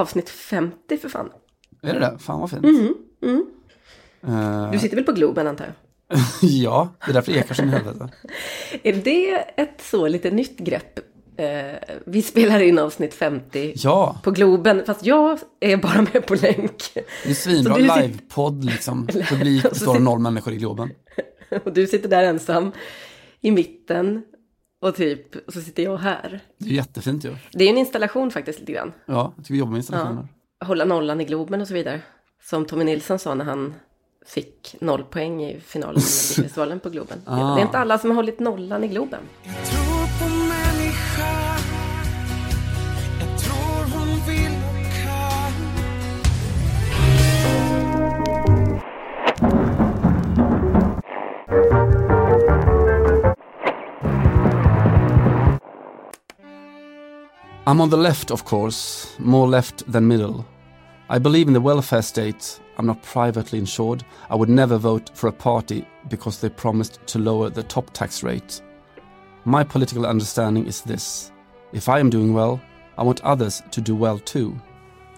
avsnitt 50 för fan. Är det det? Fan vad fint. Mm, mm. Eh, Du sitter väl på Globen antar jag? ja, det är därför det ekar som i helvete. Är det ett så lite nytt grepp? Eh, vi spelar in avsnitt 50 Ja, på Globen, fast jag är bara med på länk. det är svinbra livepodd liksom. Publik består av noll människor i Globen. Och du sitter där ensam i mitten. Och typ, och så sitter jag här. Det är jättefint ju. Det är en installation faktiskt lite grann. Ja, jag tycker vi jobbar med installationer. Hålla nollan i Globen och så vidare. Som Tommy Nilsson sa när han fick noll poäng i finalen med Melodifestivalen på Globen. Ah. Det är inte alla som har hållit nollan i Globen. I'm on the left, of course, more left than middle. I believe in the welfare state. I'm not privately insured. I would never vote for a party because they promised to lower the top tax rate. My political understanding is this if I am doing well, I want others to do well too.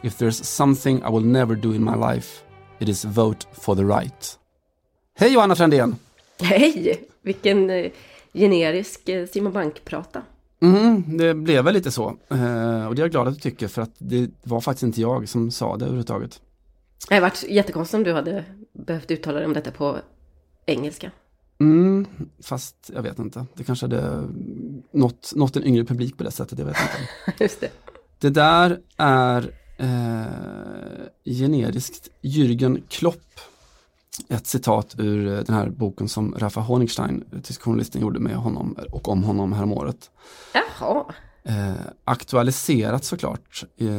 If there's something I will never do in my life, it is vote for the right. Hej Johanna Frändén! Hej! Vilken eh, generisk eh, Simon Bank-prata. Mm, det blev väl lite så. Eh, och det är jag glad att du tycker för att det var faktiskt inte jag som sa det överhuvudtaget. Det hade varit jättekonstigt om du hade behövt uttala dig om detta på engelska. Mm, fast jag vet inte. Det kanske hade nått, nått en yngre publik på det sättet, jag vet inte. Just det. Det där är eh, generiskt Jürgen Klopp. Ett citat ur eh, den här boken som Rafa Honigstein, tysk journalisten, gjorde med honom och om honom häromåret. Jaha. Eh, aktualiserat såklart eh,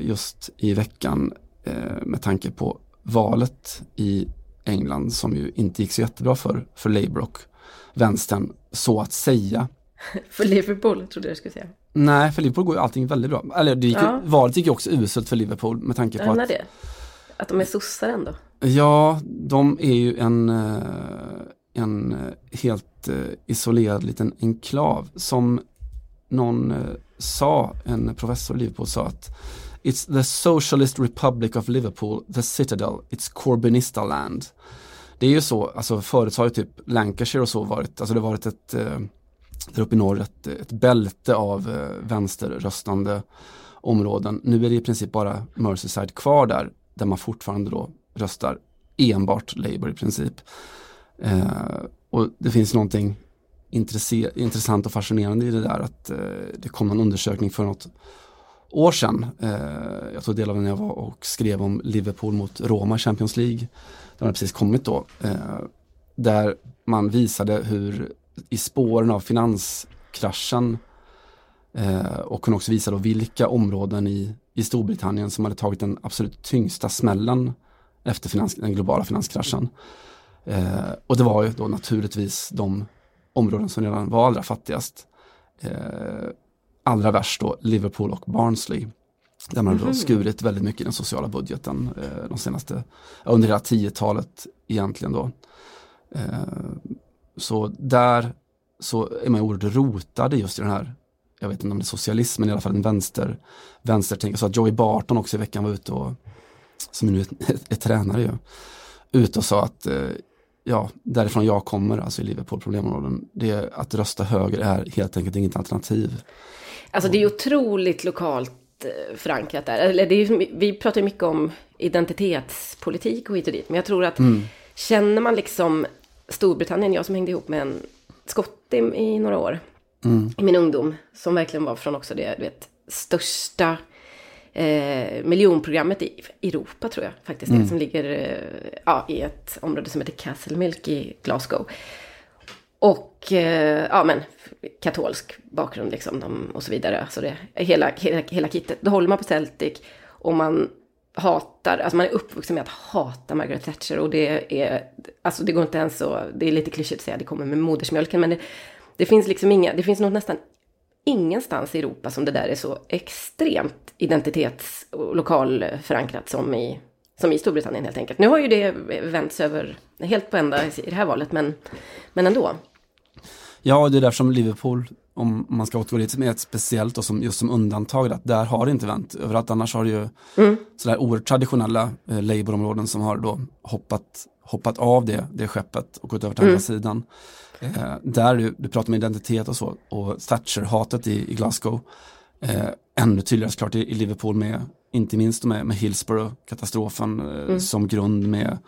just i veckan eh, med tanke på valet i England som ju inte gick så jättebra för, för Labour och vänstern så att säga. För Liverpool trodde jag skulle säga. Nej, för Liverpool går ju allting väldigt bra. Eller det gick ju, Ja. valet gick ju också uselt för Liverpool med tanke på menar att det. Att de är sossar ändå. Ja, de är ju en, eh, en eh, helt eh, isolerad liten enklav. Som någon sa, en professor i Liverpool sa att It's the Socialist Republic of Liverpool, the Citadel, it's Corbynista land. Det är ju så, alltså förut har ju typ Lancashire och så varit, alltså det har varit ett, där uppe i norr, ett, ett bälte av vänsterröstande områden. Nu är det i princip bara Merseyside kvar där, där man fortfarande då röstar enbart Labour i princip. Eh, och det finns någonting intressant och fascinerande i det där att eh, det kom en undersökning för något år sedan. Eh, jag tog del av den när jag var och skrev om Liverpool mot Roma i Champions League. Den har precis kommit då. Eh, där man visade hur i spåren av finanskraschen eh, och kunde också visa då vilka områden i, i Storbritannien som hade tagit den absolut tyngsta smällen efter finans, den globala finanskraschen. Eh, och det var ju då naturligtvis de områden som redan var allra fattigast. Eh, allra värst då Liverpool och Barnsley. Där man då skurit väldigt mycket i den sociala budgeten eh, de senaste, under hela 10-talet egentligen då. Eh, så där så är man oerhört rotad i just i den här, jag vet inte om det är socialism, men i alla fall en vänster, vänstertänk. Så att Joey Barton också i veckan var ute och, som nu är, är tränare ju, ute och sa att eh, ja, därifrån jag kommer, alltså i Liverpool problemområden, det är att rösta höger är helt enkelt inget alternativ. Alltså det är otroligt lokalt eh, förankrat där. Eller det är, vi pratar ju mycket om identitetspolitik och hit och dit. Men jag tror att känner man liksom Storbritannien, jag som hängde ihop med en skotte i några år. I min ungdom. Som verkligen var från också det du vet, största eh, miljonprogrammet i Europa tror jag faktiskt. Det, som ligger eh, ja, i ett område som heter Castlemilk i Glasgow. Och eh, ja men katolsk bakgrund liksom de, och så vidare. Alltså det, hela, hela, hela kittet. Då håller man på Celtic och man hatar, alltså man är uppvuxen med att hata Margaret Thatcher och det är, alltså det går inte ens så, det är lite klyschigt att säga det kommer med modersmjölken men det, det finns liksom inga, det finns nog nästan ingenstans i Europa som det där är så extremt identitets och lokalförankrat som i, som i Storbritannien helt enkelt. Nu har ju det vänts över helt på ända i det här valet men, men ändå. Ja, det är därför som Liverpool om man ska återgå dit som är ett speciellt och som, just som undantag, att där har det inte vänt. Överallt annars har det ju Mm. sådär oerhört traditionella eh, Labour-områden som har då hoppat, hoppat av det, det skeppet och gått över till Mm. andra sidan. Eh, där du, du pratar om identitet och så och Thatcher-hatet i, i Glasgow. Eh, ännu tydligare såklart i, i Liverpool med, inte minst med, med Hillsborough-katastrofen eh, Mm. som grund med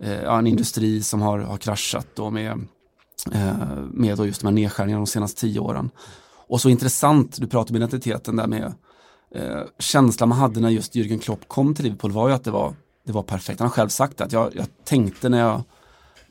eh, en industri som har, har kraschat och med, eh, med då just de här nedskärningarna de senaste tio åren. Och så intressant, du pratar om identiteten där med eh, känslan man hade när just Jürgen Klopp kom till Liverpool var ju att det var, det var perfekt. Han har själv sagt att jag, jag tänkte när jag,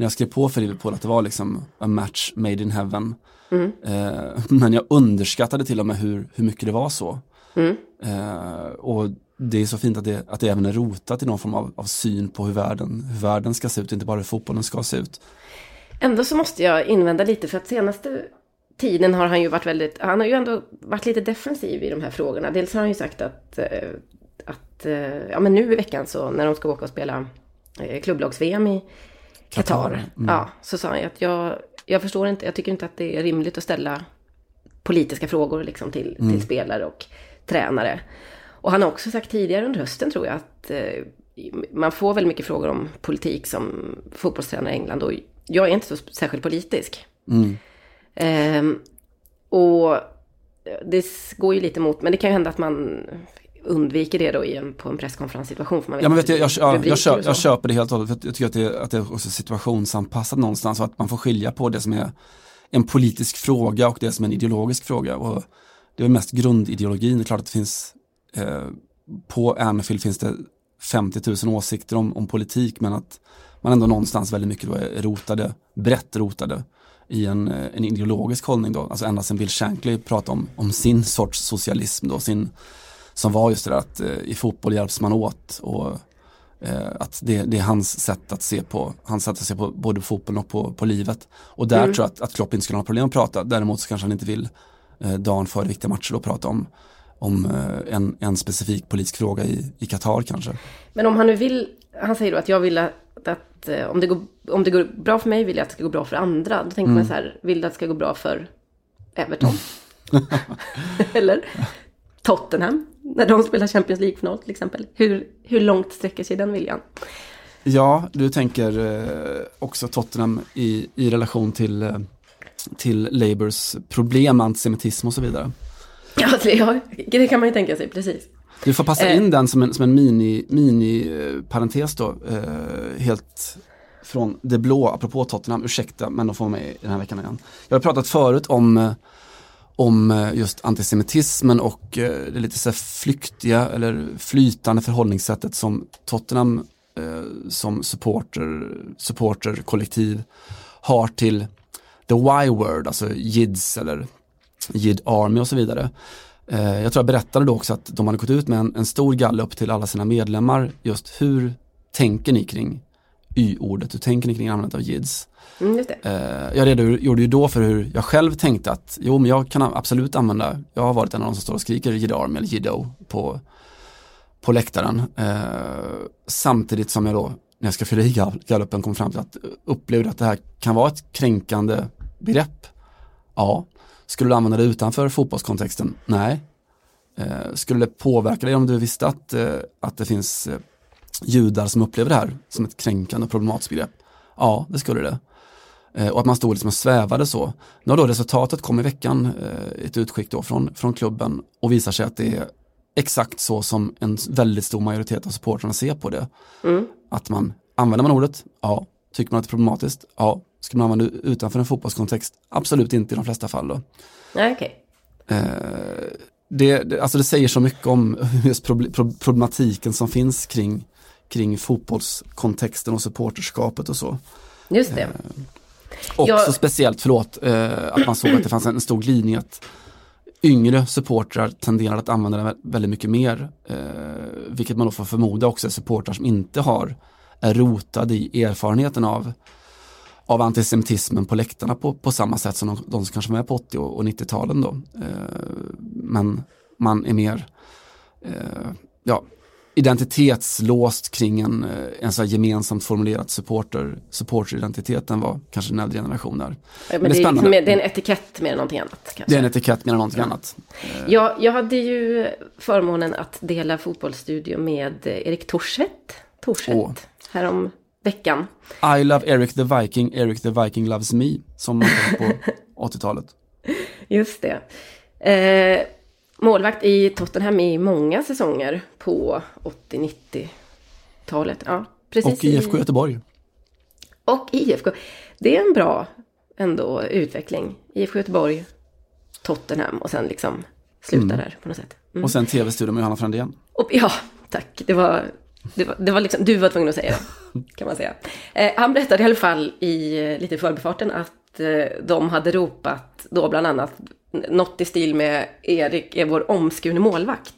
när jag skrev på för Liverpool att det var liksom a match made in heaven. Mm. Eh, men jag underskattade till och med hur, hur mycket det var så. Mm. Eh, och det är så fint att det, att det även är rotat i någon form av, av syn på hur världen, hur världen ska se ut, inte bara hur fotbollen ska se ut. Ändå så måste jag invända lite för att senaste tiden har han ju varit väldigt, han har ju ändå varit lite defensiv i de här frågorna. Dels har han ju sagt att, eh, att ja men nu i veckan så när de ska åka och spela klubblags-VM i Qatar. Mm. Ja, så sa han att jag, jag förstår inte, jag tycker inte att det är rimligt att ställa politiska frågor liksom till, Mm. till spelare och tränare. Och han har också sagt tidigare under hösten tror jag att eh, man får väldigt mycket frågor om politik som fotbollstränare i England och jag är inte så särskilt politisk. Mm. Ehm, och det går ju lite emot, men det kan ju hända att man undviker det då i en, på en presskonferenssituation. För man vet Ja, men vet jag, jag, jag, köp, och så. jag köper det helt och hållet. för Jag tycker att det, att det är också situationsanpassat någonstans och att man får skilja på det som är en politisk fråga och det som är en ideologisk fråga. Och det är mest grundideologin. Det är klart att det finns eh, på Anfield finns det 50 000 åsikter om, om politik men att man ändå någonstans väldigt mycket är rotade, brett rotade i en, eh, en ideologisk hållning då. Alltså ända sedan Bill Shankly pratade om, om sin sorts socialism då, sin, som var just det där att eh, i fotboll hjälps man åt och eh, att det, det är hans sätt att se på, hans sätt att se på både fotbollen och på, på livet. Och där Mm. tror jag att, att Klopp inte skulle ha problem att prata, däremot så kanske han inte vill eh, dagen före viktiga matcher då prata om, om eh, en, en specifik politisk fråga i, Qatar kanske. Men om han nu vill, han säger då att jag vill att, att om, det går, om det går bra för mig vill jag att det ska gå bra för andra. Då tänker Mm. man så här, vill du att det ska gå bra för Everton? Eller Tottenham, när de spelar Champions League-final till exempel. Hur, hur långt sträcker sig den viljan? Ja, du tänker eh, också Tottenham i, i relation till, eh, till Labours problem antisemitism och så vidare. Ja, det, ja, det kan man ju tänka sig, precis. Du får passa Eh. in den som en, som en mini, mini parentes då, eh, helt från det blå, apropå Tottenham, ursäkta men de får med i den här veckan igen. Jag har pratat förut om, om eh, just antisemitismen och eh, det lite så här flyktiga eller flytande förhållningssättet som Tottenham eh, som supporter, supporterkollektiv har till the Y-word, alltså JIDs eller JID Army och så vidare. Eh, jag tror jag berättade då också att de hade gått ut med en, en stor gallup till alla sina medlemmar. Just hur tänker ni kring Y-ordet? Hur tänker ni kring användandet av JIDs? Mm. Eh, jag redogjorde ju då för hur jag själv tänkte att jo men jag kan absolut använda, jag har varit en av de som står och skriker JID Army eller JIDO på, på läktaren. Eh, samtidigt som jag då, när jag ska fylla i gall- gallupen, kom fram till att upplevde att det här kan vara ett kränkande begrepp. Ja. Skulle du använda det utanför fotbollskontexten? Nej. Eh, skulle det påverka dig om du visste att, eh, att det finns eh, judar som upplever det här som ett kränkande och problematiskt begrepp? Ja, det skulle det. Eh, och att man stod liksom och svävade så. Nu har då resultatet kom i veckan, eh, ett utskick då från, från klubben och visar sig att det är exakt så som en väldigt stor majoritet av supportrarna ser på det. Mm. Att man, använder man ordet? Ja. Tycker man att det är problematiskt? Ja. Ska man använda det utanför en fotbollskontext? Absolut inte i de flesta fall då. Nej, okej. Eh, det, alltså det säger så mycket om just proble- pro- problematiken som finns kring, kring fotbollskontexten och supporterskapet och så. Just det. Också Jag- speciellt, förlåt, eh, att man såg att det fanns en stor glidning att yngre supportrar tenderar att använda det vä- väldigt mycket mer. Eh, vilket man då får förmoda också är supportrar som inte har, är rotade i erfarenheten av, av antisemitismen på läktarna på, på samma sätt som de, de som kanske var med på 80 och och 90-talen då. Eh, men man är mer, eh, ja, identitetslåst kring en, eh, en så gemensamt formulerad supporter, supporteridentiteten var kanske den äldre generationen. Ja, men det, är liksom, det är en etikett mer än någonting annat. Kanske. Det är en etikett mer än någonting annat. Jag, jag hade ju förmånen att dela fotbollsstudio med Erik Torset, Torset Åh. härom veckan. I love Eric the Viking, Eric the Viking loves me, som man på 80-talet. Just det. Eh, målvakt i Tottenham i många säsonger på 80-90-talet. Ja, precis. Och i IFK Göteborg. Och IFK. Det är en bra ändå utveckling. IFK Göteborg, Tottenham och sen liksom slutar där på något sätt. Mm. Och sen tv-studion med Johanna Frändén. Och, ja, tack. Det var, det var, det var liksom, du var tvungen att säga det, kan man säga. Eh, han berättade i alla fall i eh, lite förbifarten att eh, de hade ropat då bland annat något i stil med Erik är vår omskurne målvakt.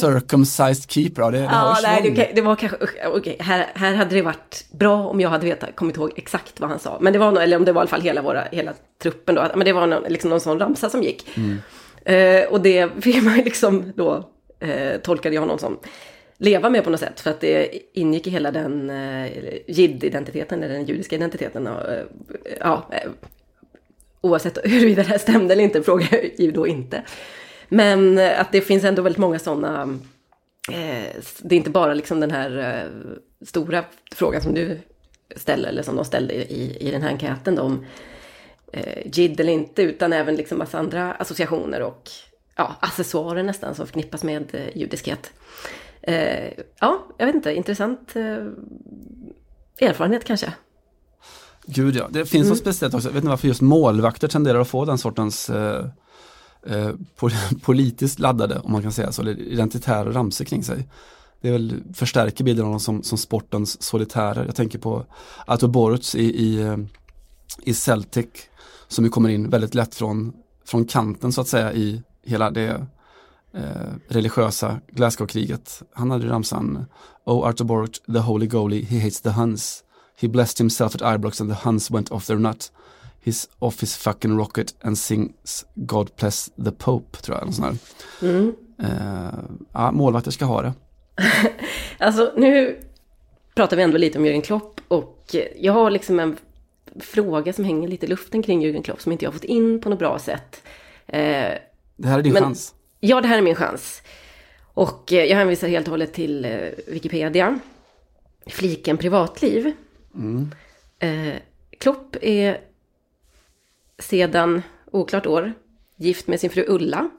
Circumcised keeper, ja det, det Ja, nej, det, det var kanske, okej, här, här hade det varit bra om jag hade vetat, kommit ihåg exakt vad han sa. Men det var nog, eller om det var i alla fall hela, våra, hela truppen då, men det var någon, liksom någon sån ramsa som gick. Eh, och det fick man liksom då, eh, tolkade jag honom som, leva med på något sätt. För att det ingick i hela den eh, jid-identiteten, eller den judiska identiteten. Och, eh, ja, eh, oavsett huruvida det här stämde eller inte, frågar jag ju då inte. Men eh, att det finns ändå väldigt många sådana, eh, det är inte bara liksom den här eh, stora frågan som du ställer, eller som de ställde i, i den här enkäten då, om eh, jid eller inte, utan även liksom massa andra associationer och ja, accessoarer nästan som förknippas med eh, judiskhet. Eh, ja, jag vet inte, intressant eh, erfarenhet kanske. Gud ja, det finns Mm. något speciellt också. Jag vet inte varför just målvakter tenderar att få den sortens eh, eh, pol- politiskt laddade, om man kan säga så, eller identitära ramsor kring sig. Det är väl, förstärker bilden av dem som, som sportens solitärer. Jag tänker på Artur Boruc i, i, eh, i Celtic, som ju kommer in väldigt lätt från, från kanten så att säga i hela det eh, religiösa Glasgow-kriget. Han hade ju ramsan Oh Artur Boruc, the holy goalie, he hates the Huns. He blessed himself at Ibrox and the Huns went off their nut. He's off his fucking rocket and sings God bless the Pope, tror jag. Sån. Mm. Eh, ja, målvakter ska ha det. Alltså nu pratar vi ändå lite om Jürgen Klopp och jag har liksom en fråga som hänger lite i luften kring Jürgen Klopp som inte jag har fått in på något bra sätt. Eh, Det här är din Men- chans. ja, det här är min chans. Och eh, jag hänvisar helt och hållet till eh, Wikipedia. Fliken privatliv. Eh, Klopp är sedan oklart år gift med sin fru Ulla.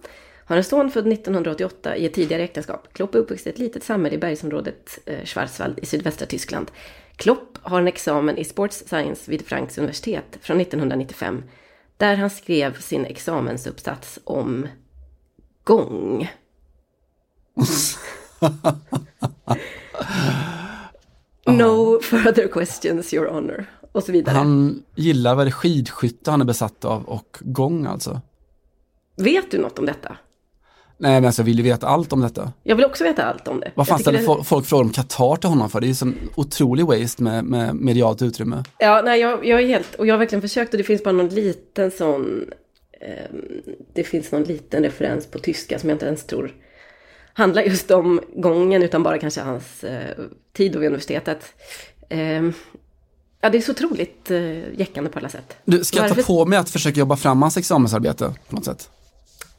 Har en son född 1988 i ett tidigare äktenskap. Klopp är uppvuxen i ett litet samhälle i bergsområdet eh, Schwarzwald i sydvästra Tyskland. Klopp har en examen i Sports Science vid Franks universitet från 1995. Där han skrev sin examensuppsats om gång. No further questions, your honor. Och så vidare. Han gillar väl skidskytte han är besatt av och gång alltså. Vet du något om detta? Nej men alltså jag vill ju veta allt om detta. Jag vill också veta allt om det. Vad fan ställer det- fo- folk frågor om Qatar till honom för? Det är ju som otrolig waste med, med medialt utrymme. Ja, nej, jag, jag är helt, och jag har verkligen försökt och det finns bara någon liten sån, ehm, det finns någon liten referens på tyska som jag inte ens tror handlar just om gången utan bara kanske hans eh, tid vid universitetet. Ehm, ja, det är så otroligt eh, jäckande på alla sätt. Du, ska jag ta Varför- på mig att försöka jobba fram hans examensarbete på något sätt?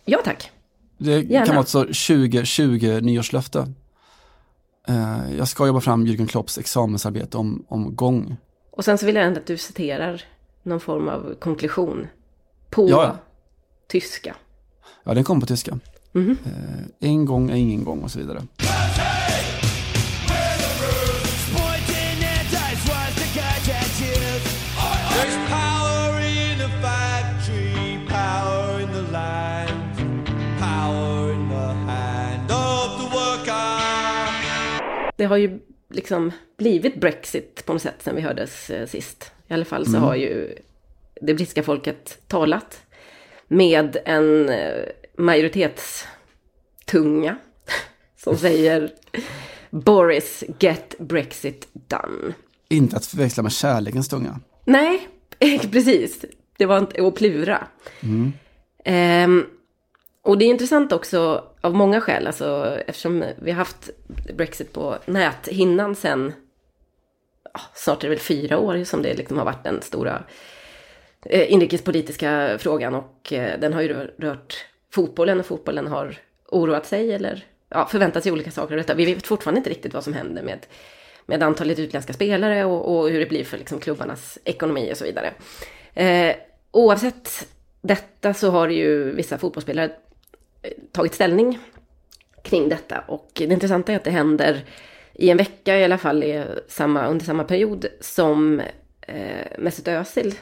Ja, tack. Det Gärna. kan vara ett så 2020 nyårslöfte. Eh, jag ska jobba fram Jürgen Klopps examensarbete om, om gång. Och sen så vill jag ändå att du citerar någon form av konklusion på ja. tyska. Ja, den kom på tyska. Eh, en gång är ingen gång och så vidare. Det har ju liksom blivit Brexit på något sätt sen vi hördes eh, sist. I alla fall så har ju det brittiska folket talat med en eh, majoritetstunga som säger Boris, get Brexit done. Inte att förväxla med kärlekens tunga. Nej, precis. Det var inte att plura. Ehm, och det är intressant också av många skäl. Alltså, eftersom vi har haft Brexit på näthinnan sen, ja, snart är det väl fyra år som det liksom har varit den stora eh, inrikespolitiska frågan. Och eh, den har ju rör- rört fotbollen och fotbollen har oroat sig eller ja, förväntat sig olika saker av detta. Vi vet fortfarande inte riktigt vad som händer med, med antalet utländska spelare och, och hur det blir för liksom, klubbarnas ekonomi och så vidare. Eh, oavsett detta så har ju vissa fotbollsspelare eh, tagit ställning kring detta. Och det intressanta är att det händer i en vecka i alla fall i samma, under samma period som eh, Mesut Özil,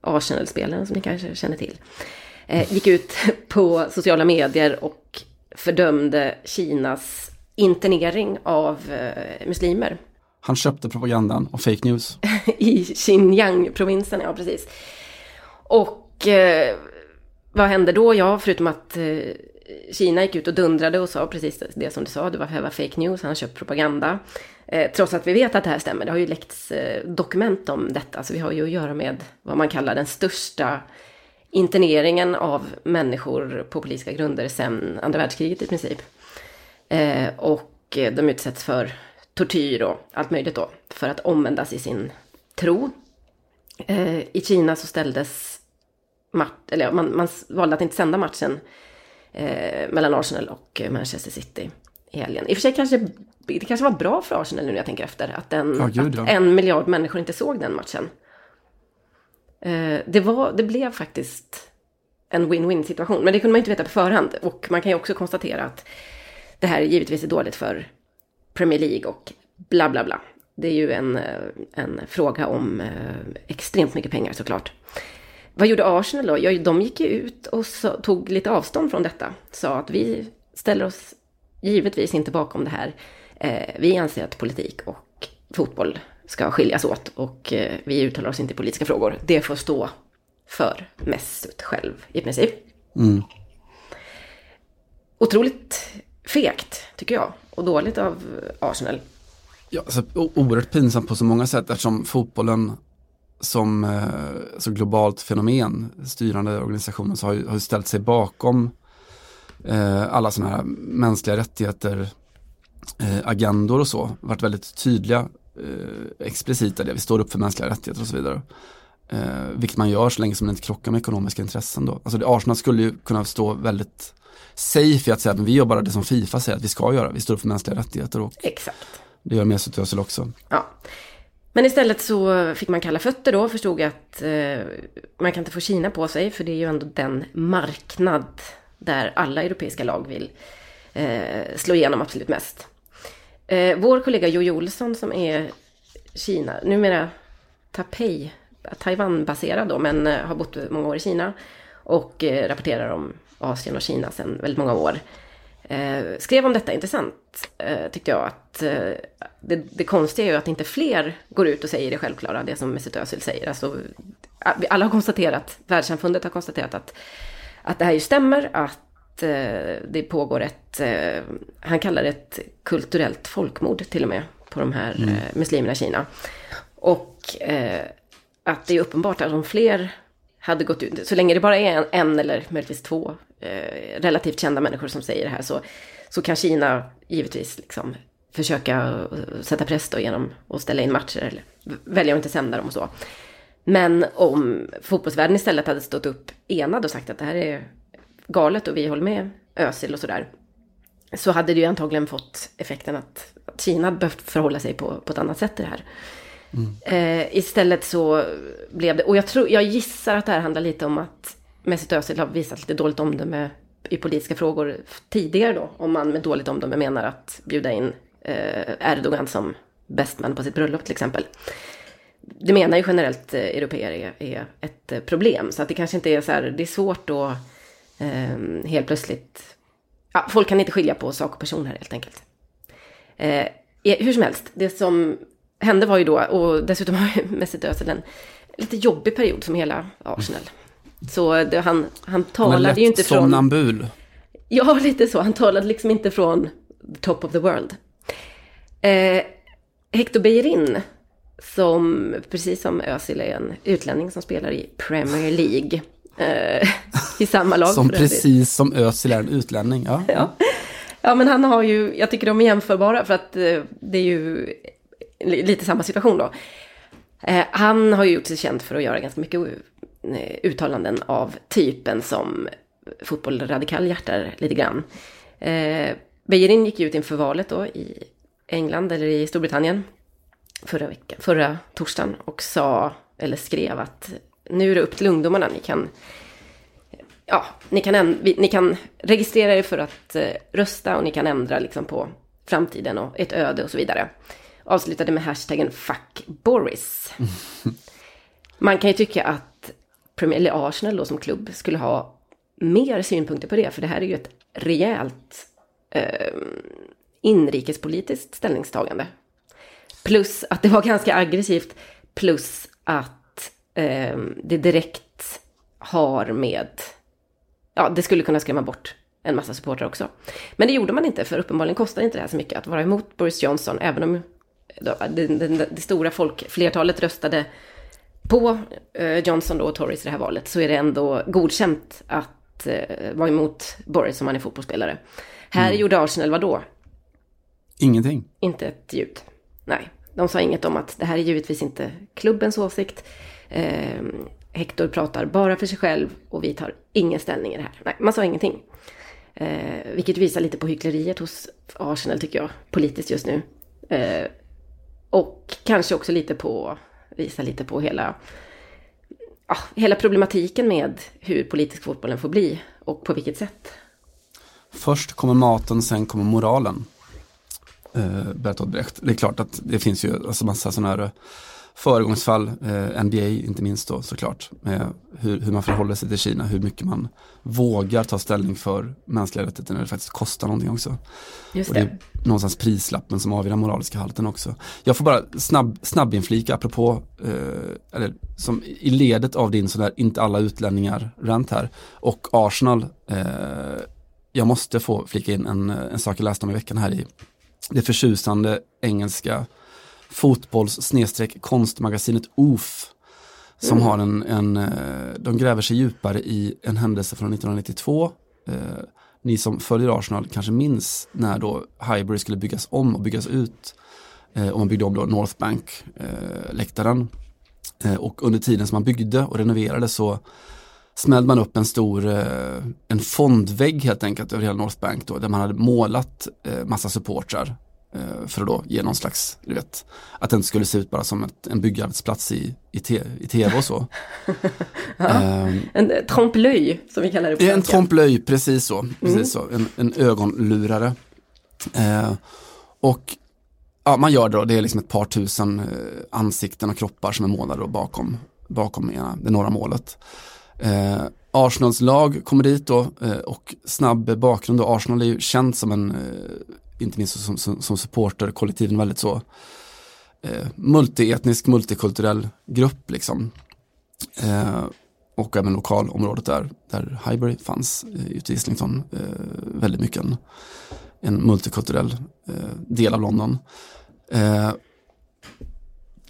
Arsenal-spelaren som ni kanske känner till, eh, gick ut på sociala medier och fördömde Kinas internering av eh, muslimer Han köpte propagandan och fake news. i Xinjiang-provinsen, ja precis. Och eh, vad hände då? Ja, förutom att eh, Kina gick ut och dundrade och sa precis det som du sa, det var, det var fake news, han köpt propaganda. Eh, trots att vi vet att det här stämmer, det har ju läckts eh, dokument om detta, så vi har ju att göra med vad man kallar den största interneringen av människor på politiska grunder sedan andra världskriget i princip. Eh, och de utsätts för tortyr och allt möjligt då, för att omvändas i sin tro. Eh, I Kina så ställdes match, eller man, man valde att inte sända matchen eh, mellan Arsenal och Manchester City i helgen. I och för sig kanske det kanske var bra för Arsenal nu när jag tänker efter, att, den, gud, att en miljard människor inte såg den matchen. Eh, det, var, det blev faktiskt en win-win situation, men det kunde man inte veta på förhand. Och man kan ju också konstatera att det här givetvis är dåligt för Premier League och bla bla bla. Det är ju en, eh, en fråga om eh, extremt mycket pengar såklart. Vad gjorde Arsenal då? Ja, de gick ju ut och så, tog lite avstånd från detta. Sa att vi ställer oss givetvis inte bakom det här. Eh, vi anser att politik och fotboll ska skiljas åt och eh, vi uttalar oss inte i politiska frågor. Det får stå för Mesut själv i princip. Mm. Otroligt fegt, tycker jag. Och dåligt av Arsenal. Ja, alltså, oerhört pinsamt på så många sätt eftersom fotbollen som eh, så globalt fenomen, styrande organisationer, så har ju, har ställt sig bakom eh, alla sådana här mänskliga rättigheter, eh, agendor och så, varit väldigt tydliga, eh, explicita det, vi står upp för mänskliga rättigheter och så vidare. Eh, vilket man gör så länge som det inte krockar med ekonomiska intressen då. Alltså det, Arsenal skulle ju kunna stå väldigt safe i att säga att vi gör bara det som Fifa säger att vi ska göra, vi står upp för mänskliga rättigheter och Exakt. det gör Mesut Özil också. Ja. Men istället så fick man kalla fötter då och förstod att eh, man kan inte få Kina på sig för det är ju ändå den marknad där alla europeiska lag vill eh, slå igenom absolut mest. Eh, vår kollega Jojo Olsson som är Kina, numera Taipei, Taiwan-baserad då, men eh, har bott många år i Kina och eh, rapporterar om Asien och Kina sedan väldigt många år. Eh, skrev om detta intressant, eh, tyckte jag. att eh, det, det konstiga är ju att inte fler går ut och säger det självklara, det som Mesut Özil säger. Alltså, alla har konstaterat, världssamfundet har konstaterat att, att det här ju stämmer, att eh, det pågår ett, eh, han kallar det ett kulturellt folkmord till och med, på de här eh, muslimerna i Kina. Och att det är uppenbart att om fler hade gått ut, så länge det bara är en, en eller möjligtvis två eh, relativt kända människor som säger det här så, så kan Kina givetvis liksom försöka sätta press då genom att ställa in matcher eller välja att inte sända dem och så. Men om fotbollsvärlden istället hade stått upp enad och sagt att det här är galet och vi håller med Özil och sådär. Så hade det ju antagligen fått effekten att, att Kina hade behövt förhålla sig på, på ett annat sätt till det här. Eh, istället så blev det, och jag, tror, jag gissar att det här handlar lite om att Mesut Özil har visat lite dåligt omdöme i politiska frågor tidigare då. Om man med dåligt omdöme menar att bjuda in eh, Erdogan som bästman på sitt bröllop till exempel. Det menar ju generellt eh, europeer är, är ett eh, problem. Så att det kanske inte är så här, det är svårt då eh, helt plötsligt. Ja, folk kan inte skilja på sak och person här helt enkelt. Eh, i- hur som helst, det som hände var ju då, och dessutom har ju Mesut Özil en lite jobbig period som hela Arsenal. Så det, han, han talade lätt ju inte från... somnambul. Ja, lite så. Han talade liksom inte från the top of the world. Eh, Hector Bellerin, som precis som Özil är en utlänning som spelar i Premier League. Eh, I samma lag. Som precis som Özil är en utlänning. Ja. Ja. ja, men han har ju, jag tycker de är jämförbara för att eh, det är ju li- lite samma situation då. Eh, han har ju gjort sig känd för att göra ganska mycket uttalanden av typen som fotboll radikal hjärtar lite grann. Eh, Bejerin gick ju ut inför valet då i England eller i Storbritannien förra veckan, förra torsdagen och sa, eller skrev att nu är det upp till ungdomarna, ni kan ja, ni kan, ni kan registrera er för att eh, rösta och ni kan ändra liksom på framtiden och ett öde och så vidare. Avslutade med hashtaggen fuck Boris. Man kan ju tycka att Premier eller Arsenal då som klubb skulle ha mer synpunkter på det, för det här är ju ett rejält eh, inrikespolitiskt ställningstagande. Plus att det var ganska aggressivt, plus att eh, det direkt har med ja, det skulle kunna skrämma bort en massa supportrar också. Men det gjorde man inte, för uppenbarligen kostar inte det här så mycket att vara emot Boris Johnson, även om det, det, det stora folkflertalet röstade på eh, Johnson då och Tories i det här valet, så är det ändå godkänt att eh, vara emot Boris om man är fotbollsspelare. Här gjorde Arsenal vad då? Ingenting. Inte ett ljud. Nej, de sa inget om att det här är givetvis inte klubbens åsikt. Eh, Hector pratar bara för sig själv och vi tar ingen ställning i det här. Nej, man sa ingenting. Eh, vilket visar lite på hyckleriet hos Arsenal tycker jag, politiskt just nu. Eh, och kanske också lite på, visar lite på hela, ja, hela problematiken med hur politisk fotbollen får bli och på vilket sätt. Först kommer maten, sen kommer moralen. Eh, Bertolt Brecht. Det är klart att det finns ju alltså massa sådana här föregångsfall, eh, NBA inte minst då såklart, med hur, hur man förhåller sig till Kina, hur mycket man vågar ta ställning för mänskliga rättigheter när det faktiskt kostar någonting också. Just Och det är någonstans prislappen som avgör den moraliska halten också. Jag får bara snabb, snabbinflika apropå, eh, eller som i ledet av din sådär inte alla utlänningar rant här och Arsenal. Eh, jag måste få flika in en, en sak jag läste om i veckan här i det förtjusande engelska fotbolls konstmagasinet OOF som har en, en, eh, de gräver sig djupare i en händelse från 1992. Eh, ni som följer Arsenal kanske minns när då Highbury skulle byggas om och byggas ut. Eh, och man byggde om då North Bank, eh, läktaren. Eh, och under tiden som man byggde och renoverade så smällde man upp en stor, en fondvägg helt enkelt över hela North Bank då, där man hade målat massa supportrar för att då ge någon slags, du vet, att den skulle se ut bara som ett, en byggarbetsplats i, i, te, i tv och så. Ehm, En eh, trompe-l'œil, som vi kallar det på det är en trompe-l'œil, precis så. Precis så. En, en ögonlurare. Eh, och ja, man gör det då, det är liksom ett par tusen eh, ansikten och kroppar som är målade bakom, bakom ena, det norra målet. Eh, Arsenals lag kommer dit då eh, och snabb bakgrund då. Arsenal är ju känt som en, eh, inte minst som, som, som supporter, kollektiven väldigt så eh, multietnisk, multikulturell grupp liksom. Eh, och även lokalområdet där, där Highbury fanns eh, ute i Islington. Eh, väldigt mycket en, en multikulturell eh, del av London. Eh,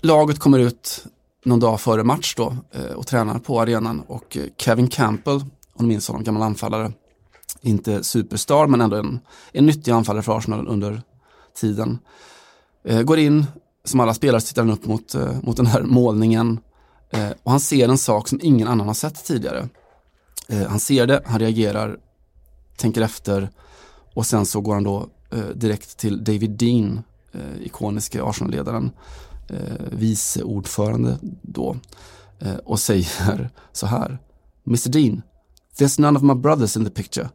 laget kommer ut någon dag före match då eh, och tränar på arenan och eh, Kevin Campbell, om ni minns honom, gammal anfallare, inte superstar men ändå en, en nyttig anfallare för Arsenal under tiden. Eh, går in, som alla spelare tittar han upp mot, eh, mot den här målningen eh, och han ser en sak som ingen annan har sett tidigare. Eh, han ser det, han reagerar, tänker efter och sen så går han då eh, direkt till David Dean, eh, ikoniske Arsenal-ledaren, eh, vice ordförande då eh, och säger så här Mr Dean, there's none of my brothers in the picture.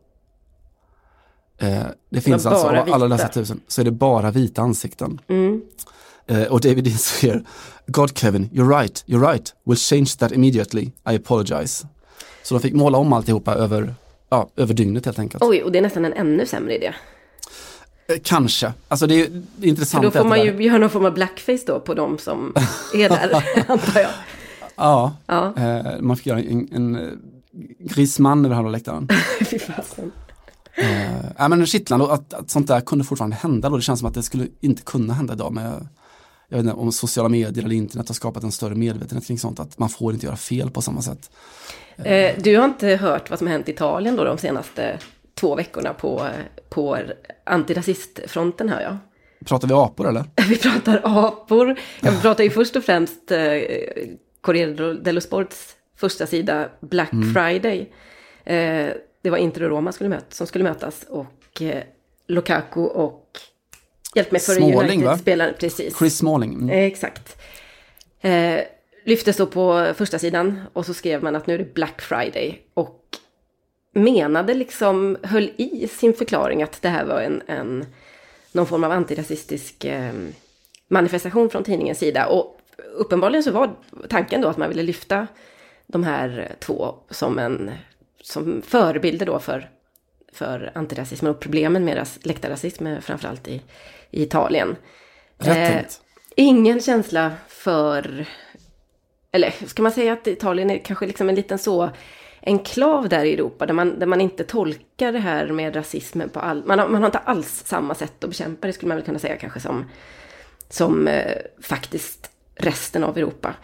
Eh, det finns alltså, av alla dessa tusen, så är det bara vita ansikten. Mm. Eh, och David Dean säger God Kevin, you're right, you're right, we'll change that immediately, I apologize. Så de fick måla om alltihopa över, ja, över dygnet helt enkelt. Oj, och det är nästan en ännu sämre idé. Eh, Kanske, alltså det är, det är För intressant. då får man ju göra någon form av blackface då på de som är där, antar jag. Ja, Ja, eh, man fick göra en, en eh, Griezmann över halva läktaren. fy fasen. Eh, men kittlande och att, att sånt där kunde fortfarande hända då. Det känns som att det skulle inte kunna hända idag med jag vet inte om sociala medier eller internet har skapat en större medvetenhet kring sånt, att man får inte göra fel på samma sätt. Eh, du har inte hört vad som hänt i Italien då de senaste två veckorna på, på antirasistfronten hör jag. Pratar vi apor eller? Vi pratar apor. Jag pratar ju först och främst eh, Corriere dello Sports första sida Black Friday. Eh, det var Inter och Roma skulle möt, som skulle mötas och eh, Lukaku och Hjälp mig för? United-spelaren, precis. Chris Smalling. Mm. Eh, Exakt. Eh, lyftes då på första sidan och så skrev man att nu är det Black Friday. Och menade liksom, höll i sin förklaring att det här var en, en någon form av antirasistisk eh, manifestation från tidningens sida. Och uppenbarligen så var tanken då att man ville lyfta de här två som en som förebilder då för, för antirasismen och problemen med ras, läktarrasism, eh, framförallt i, i Italien. Eh, ingen känsla för, eller ska man säga att Italien är kanske liksom en liten så enklav där i Europa där man, där man inte tolkar det här med rasismen på all, man har, man har inte alls samma sätt att bekämpa det skulle man väl kunna säga kanske som, som eh, faktiskt resten av Europa.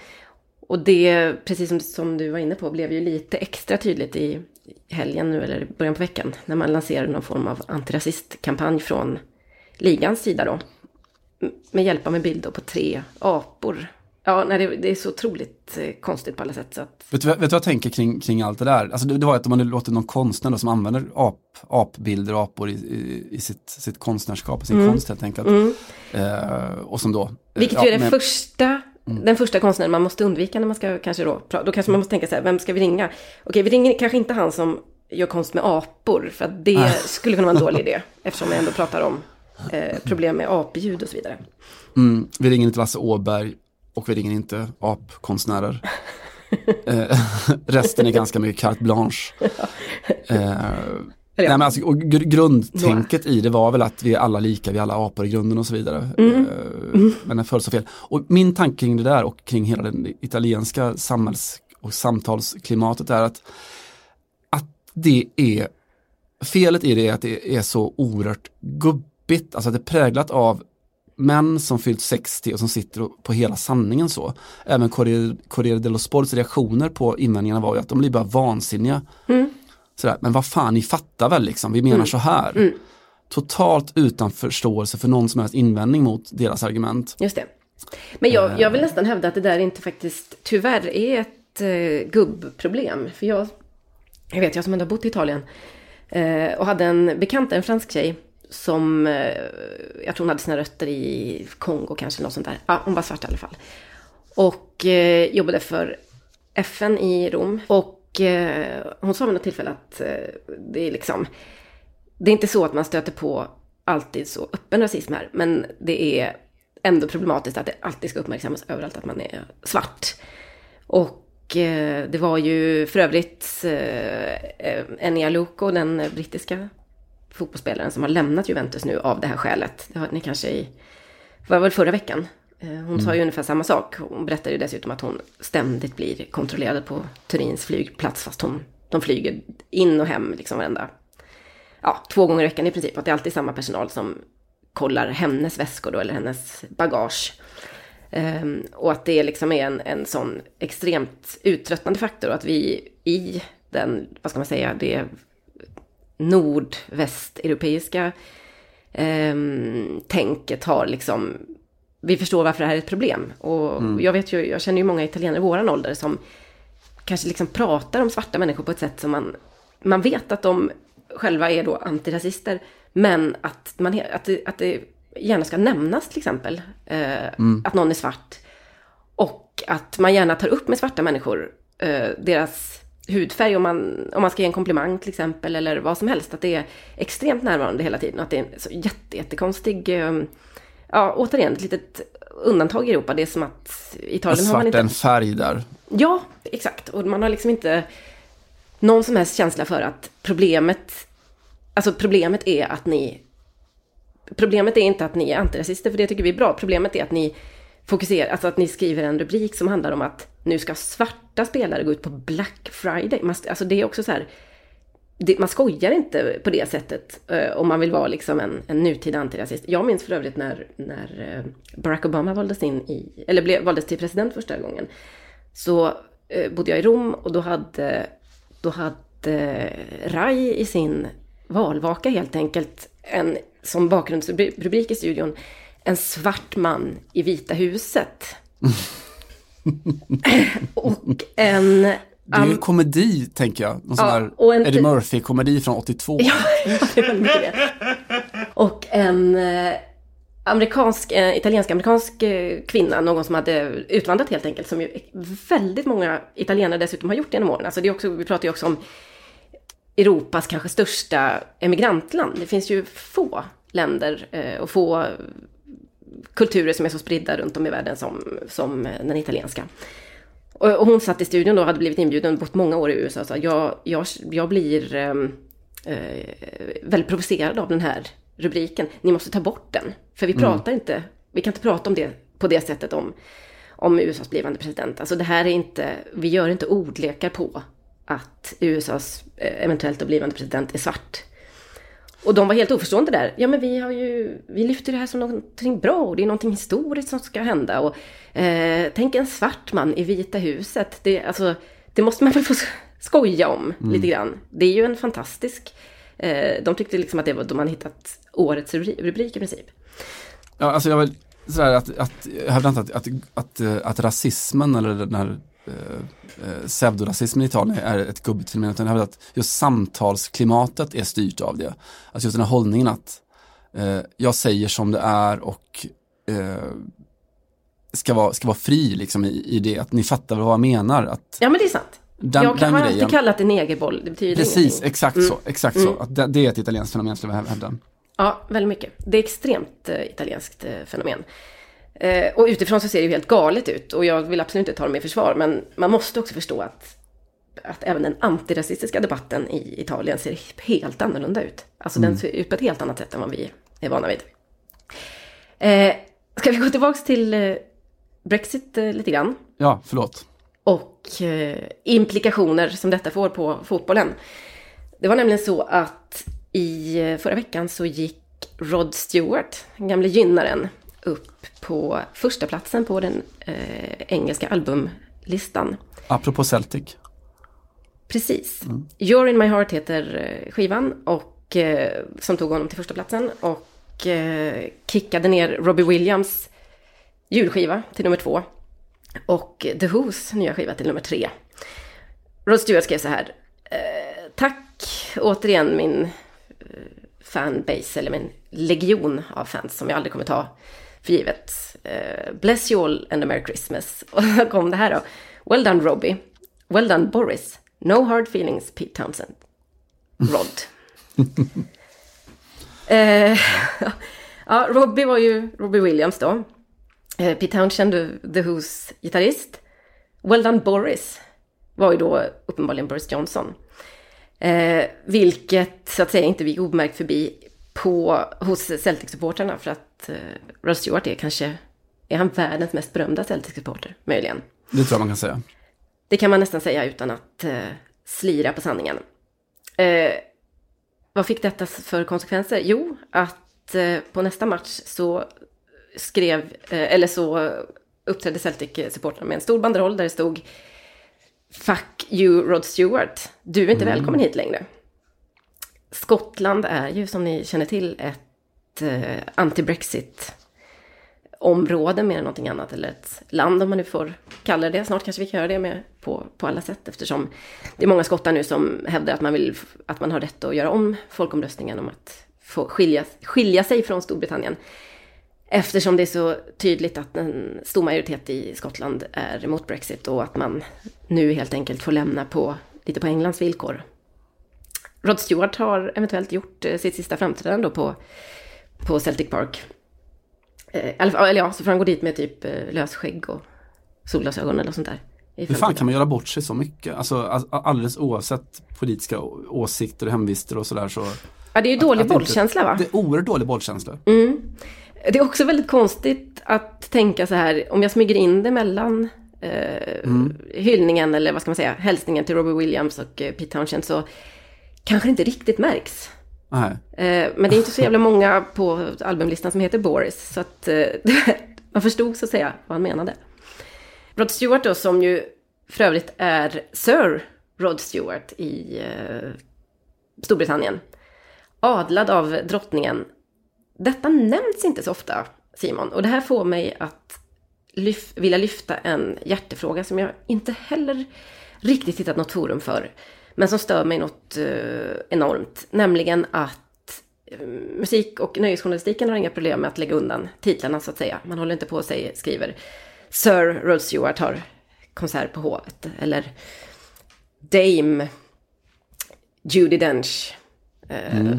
Och det, precis som, som du var inne på, blev ju lite extra tydligt i helgen nu, eller början på veckan, när man lanserade någon form av antirasistkampanj från ligans sida då. Med hjälp av en bild då på tre apor. Ja, nej, det, det är så otroligt eh, konstigt på alla sätt. Så att, Vet du, vad- vet du vad jag tänker kring, kring allt det där? Alltså det, det var att om man låter någon konstnär då, som använder ap, apbilder och apor i, i, i sitt, sitt konstnärskap, sin konst helt enkelt. Eh, och som då... eh, vilket ja, ju är det men- första, den första konstnären man måste undvika när man ska kanske då, då kanske man måste tänka så här, vem ska vi ringa? Okej, vi ringer kanske inte han som gör konst med apor, för att det skulle kunna vara en dålig idé, eftersom vi ändå pratar om eh, problem med apljud och så vidare. Mm, vi ringer inte Lasse Åberg och vi ringer inte apkonstnärer. eh, resten är ganska mycket carte blanche. Eh, nej, men alltså, och gr- grundtänket i det var väl att vi är alla lika, vi är alla apor i grunden och så vidare. Eh, men den föll så fel. Och min tanke kring det där och kring hela det italienska samhälls och samtalsklimatet är att, att det är felet i det är att det är så oerhört gubbigt, alltså att det är präglat av män som fyllt 60 och som sitter på hela sanningen så. Även Corriere, dello Sports reaktioner på invändningarna var ju att de blir bara vansinniga. Sådär, men vad fan, ni fattar väl liksom, vi menar så här. Totalt utan förståelse för någon som helst invändning mot deras argument. Just det. Men jag, jag vill nästan hävda att det där inte faktiskt tyvärr är ett eh, gubbproblem. För jag, jag vet, jag som ändå har bott i Italien eh, och hade en bekant, en fransk tjej, som eh, jag tror hon hade sina rötter i Kongo kanske, något sånt där. Ja, hon var svart i alla fall. Och eh, jobbade för FN i Rom. Och eh, hon sa vid något tillfälle att eh, det är liksom, det är inte så att man stöter på alltid så öppen rasism här, men det är ändå problematiskt att det alltid ska uppmärksammas överallt att man är svart. Och eh, det var ju för övrigt eh, eh, Enya Luko, den brittiska fotbollsspelaren som har lämnat Juventus nu av det här skälet. Det hörde ni kanske i, var väl förra veckan. Eh, Hon sa ju ungefär samma sak. Hon berättade ju dessutom att hon ständigt blir kontrollerad på Turins flygplats fast hon, de flyger in och hem liksom varenda, ja, två gånger i veckan i princip. Att det är alltid samma personal som kollar hennes väskor då, eller hennes bagage. Ehm, och att det liksom är en, en sån extremt uttröttande faktor och att vi i den, vad ska man säga, det nordvästeuropeiska um, tänket har liksom, vi förstår varför det här är ett problem. Och jag vet ju, jag känner ju många italienare i våran ålder som kanske liksom pratar om svarta människor på ett sätt som man, man vet att de själva är då antirasister, men att, man, att, det, att det gärna ska nämnas till exempel, eh, att någon är svart. Och att man gärna tar upp med svarta människor eh, deras hudfärg om man, om man ska ge en komplimang till exempel eller vad som helst. Att det är extremt närvarande hela tiden. Att det är en så jätte, jättekonstig, eh, ja återigen ett litet undantag i Europa. Det är som att Italien har man inte... en färg där. Ja, exakt. Och man har liksom inte någon som helst känsla för att problemet, alltså problemet är att ni, problemet är inte att ni är antirasister, för det tycker vi är bra. Problemet är att ni fokuserar, alltså att ni skriver en rubrik som handlar om att nu ska svarta spelare gå ut på Black Friday. Alltså det är också så här, det, man skojar inte på det sättet eh, om man vill vara liksom en, en nutida antirasist. Jag minns för övrigt när, när eh, Barack Obama valdes in i, eller blev, valdes till president första gången. Så eh, bodde jag i Rom och då hade, då hade RAI i sin valvaka helt enkelt en, som bakgrundsrubrik i studion, en svart man i Vita huset. och en Det är ju komedi, tänker jag. Någon sån Ja, här och en- Eddie Murphy-komedi från 82. Ja, det mycket det. Och en eh, amerikansk, eh, italiensk-amerikansk eh, kvinna, någon som hade utvandrat helt enkelt, som ju väldigt många italienare dessutom har gjort genom åren. Alltså det är också, vi pratar ju också om Europas kanske största emigrantland. Det finns ju få länder eh, och få kulturer som är så spridda runt om i världen som, som den italienska. Och, och hon satt i studion då och hade blivit inbjuden bott många år i USA sa jag, jag, jag blir ehm, eh, väldigt provocerad av den här rubriken. Ni måste ta bort den. För vi pratar inte, vi kan inte prata om det på det sättet om, om USAs blivande president. Alltså det här är inte, vi gör inte ordlekar på att USAs eh, eventuellt blivande president är svart. Och de var helt oförstående där. Ja men vi har ju, vi lyfter det här som någonting bra och det är någonting historiskt som ska hända. Och, eh, tänk en svart man i Vita huset. Det, alltså, det måste man väl få skoja om lite grann. Det är ju en fantastisk, eh, de tyckte liksom att det var, de hade hittat årets rubri- rubrik i princip. Ja, alltså jag vill sådär att, att jag hävdar inte att, att, att, eh, att rasismen eller den här eh, eh, pseudorasismen i Italien är ett gubbigt fenomen, utan jag hävdar att just samtalsklimatet är styrt av det. Alltså just den här hållningen att eh, jag säger som det är och eh, ska, vara, ska vara fri liksom i, i det, att ni fattar vad jag menar. Att Ja men det är sant. den, jag kan, den har alltid kallat det negerboll, det betyder precis, ingenting. exakt så, exakt så. Att det, det är ett italienskt fenomen skulle jag hävda. Ja, väldigt mycket. Det är extremt eh, italienskt eh, fenomen. Eh, och utifrån så ser det ju helt galet ut. Och jag vill absolut inte ta dem i försvar. Men man måste också förstå att, att även den antirasistiska debatten i Italien ser helt annorlunda ut. Alltså den ser ut på ett helt annat sätt än vad vi är vana vid. Eh, ska vi gå tillbaka till eh, Brexit eh, lite grann? Ja, förlåt. och eh, implikationer som detta får på fotbollen. Det var nämligen så att i förra veckan så gick Rod Stewart, den gamle gynnaren, upp på första platsen på den eh, engelska albumlistan. Apropå Celtic. Precis. You're in my heart heter eh, skivan och eh, som tog honom till första platsen och eh, kickade ner Robbie Williams julskiva till nummer två och The Who's nya skiva till nummer tre. Rod Stewart skrev så här. Eh, tack återigen min eh, fanbase eller min legion av fans som jag aldrig kommer ta för givet. Eh, bless you all and a merry Christmas. Och så kom det här då. Well done Robbie. Well done Boris. No hard feelings Pete Townsend. Rod. eh, ja, Robbie var ju Robbie Williams då. Eh, Pete Townshend, The Who's gitarrist. Well done Boris var ju då uppenbarligen Boris Johnson. Eh, vilket så att säga inte gick obemärkt förbi på, hos Celtic-supportrarna för att eh, Rod Stewart är kanske, är han världens mest berömda Celtic-supporter, möjligen. Det tror jag man kan säga. Det kan man nästan säga utan att eh, slira på sanningen. Eh, vad fick detta för konsekvenser? Jo, att eh, på nästa match så skrev, eh, eller så uppträdde Celtic-supportrarna med en stor banderoll där det stod Fuck you Rod Stewart, du är inte välkommen hit längre. Skottland är ju som ni känner till ett eh, anti-Brexit område mer än någonting annat, eller ett land om man nu får kalla det. Snart kanske vi kan göra det med på, på alla sätt eftersom det är många skottar nu som hävdar att man, vill, att man har rätt att göra om folkomröstningen om att få skilja, skilja sig från Storbritannien. Eftersom det är så tydligt att en stor majoritet i Skottland är emot Brexit och att man nu helt enkelt får lämna på lite på Englands villkor. Rod Stewart har eventuellt gjort eh, sitt sista framträdande då på, på Celtic Park. Eh, Eller, eller ja, så får han gå dit med typ eh, lösskägg och solglasögon eller sånt där. Hur fan kan man göra bort sig så mycket? Alltså all- alldeles oavsett politiska åsikter och hemvister och sådär så. Ja, det är ju dålig att bollkänsla va? Det är oerhört dålig bollkänsla. Det är också väldigt konstigt att tänka så här, om jag smyger in det mellan eh, hyllningen, eller vad ska man säga, hälsningen till Robbie Williams och eh, Pete Townshend, så kanske inte riktigt märks. Nej. Eh, men det är inte så jävla många på albumlistan som heter Boris. Så att eh, man förstod så att säga vad han menade. Rod Stewart då, som ju för övrigt är Sir Rod Stewart i eh, Storbritannien. Adlad av drottningen. Detta nämns inte så ofta, Simon. Och det här får mig att lyf vilja lyfta en hjärtefråga som jag inte heller riktigt hittat något forum för. Men som stör mig något eh, enormt. Nämligen att eh, musik och nöjesjournalistiken har inga problem med att lägga undan titlarna så att säga. Man håller inte på sig, skriver Sir Rod Stewart har konsert på Hovet. Eller Dame Judi Dench eh,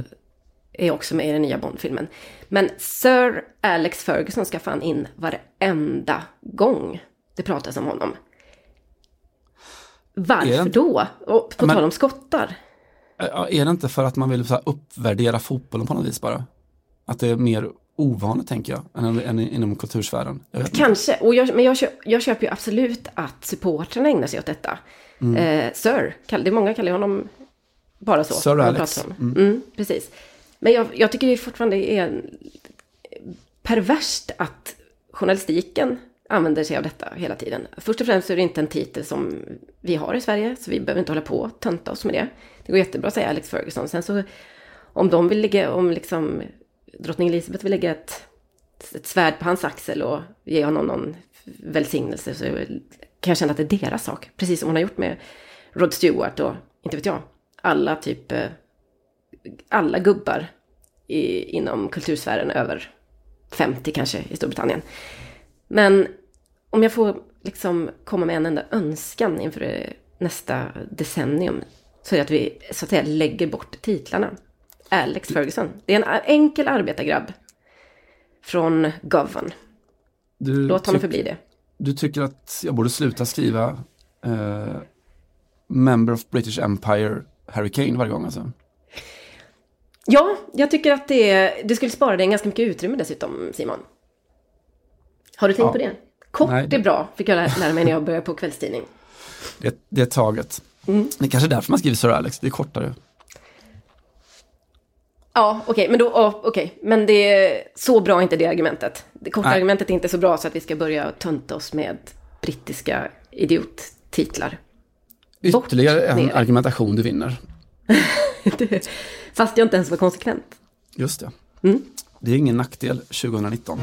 är också med i den nya Bond-filmen. Men Sir Alex Ferguson ska fan in varenda gång det pratas om honom. Varför det- då? Och på Men- tal om skottar. Är det inte för att man vill så uppvärdera fotbollen på något vis bara? Att det är mer ovanligt tänker jag, än, än inom kultursfären. Kanske, och jag, men jag, köp, jag köper ju absolut att supportrarna ägnar sig åt detta. Eh, Sir, kall- det är många kallar honom bara så. Sir Alex. om. Mm. precis. Men jag, jag tycker det fortfarande är perverst att journalistiken använder sig av detta hela tiden. Först och främst är det inte en titel som vi har i Sverige, så vi behöver inte hålla på och tönta oss med det. Det går jättebra att säga Alex Ferguson. Sen så om de vill lägga, om liksom drottning Elizabeth vill lägga ett, ett svärd på hans axel och ge honom någon välsignelse så kan jag känna att det är deras sak. Precis som hon har gjort med Rod Stewart och, inte vet jag, alla typ, eh, alla gubbar i, inom kultursfären över 50 kanske i Storbritannien. Men om jag får liksom komma med en enda önskan inför nästa decennium så är det att vi så att säga lägger bort titlarna. Alex Ferguson. Det är en enkel arbetargrabb från Govan. Du, Låt honom förbli det. du tycker att jag borde sluta skriva eh, Member of British Empire Hurricane varje gång alltså? Ja, jag tycker att det, det skulle spara dig ganska mycket utrymme dessutom, Simon. Har du tänkt Ja. på det? Kort Nej. är bra, fick jag lära mig när jag började på kvällstidning. Det, det är taget. Mm. Det är kanske är därför man skriver Sir Alex, det är kortare. Ja, okej, men då, ja, okej, men det är så bra inte det argumentet. Det korta Nej. argumentet är inte så bra så att vi ska börja tönta oss med brittiska idiottitlar. Bort Ytterligare en det. argumentation du vinner. Det- Fast jag inte ens var konsekvent. Just det. Mm. Det är ingen nackdel 2019. I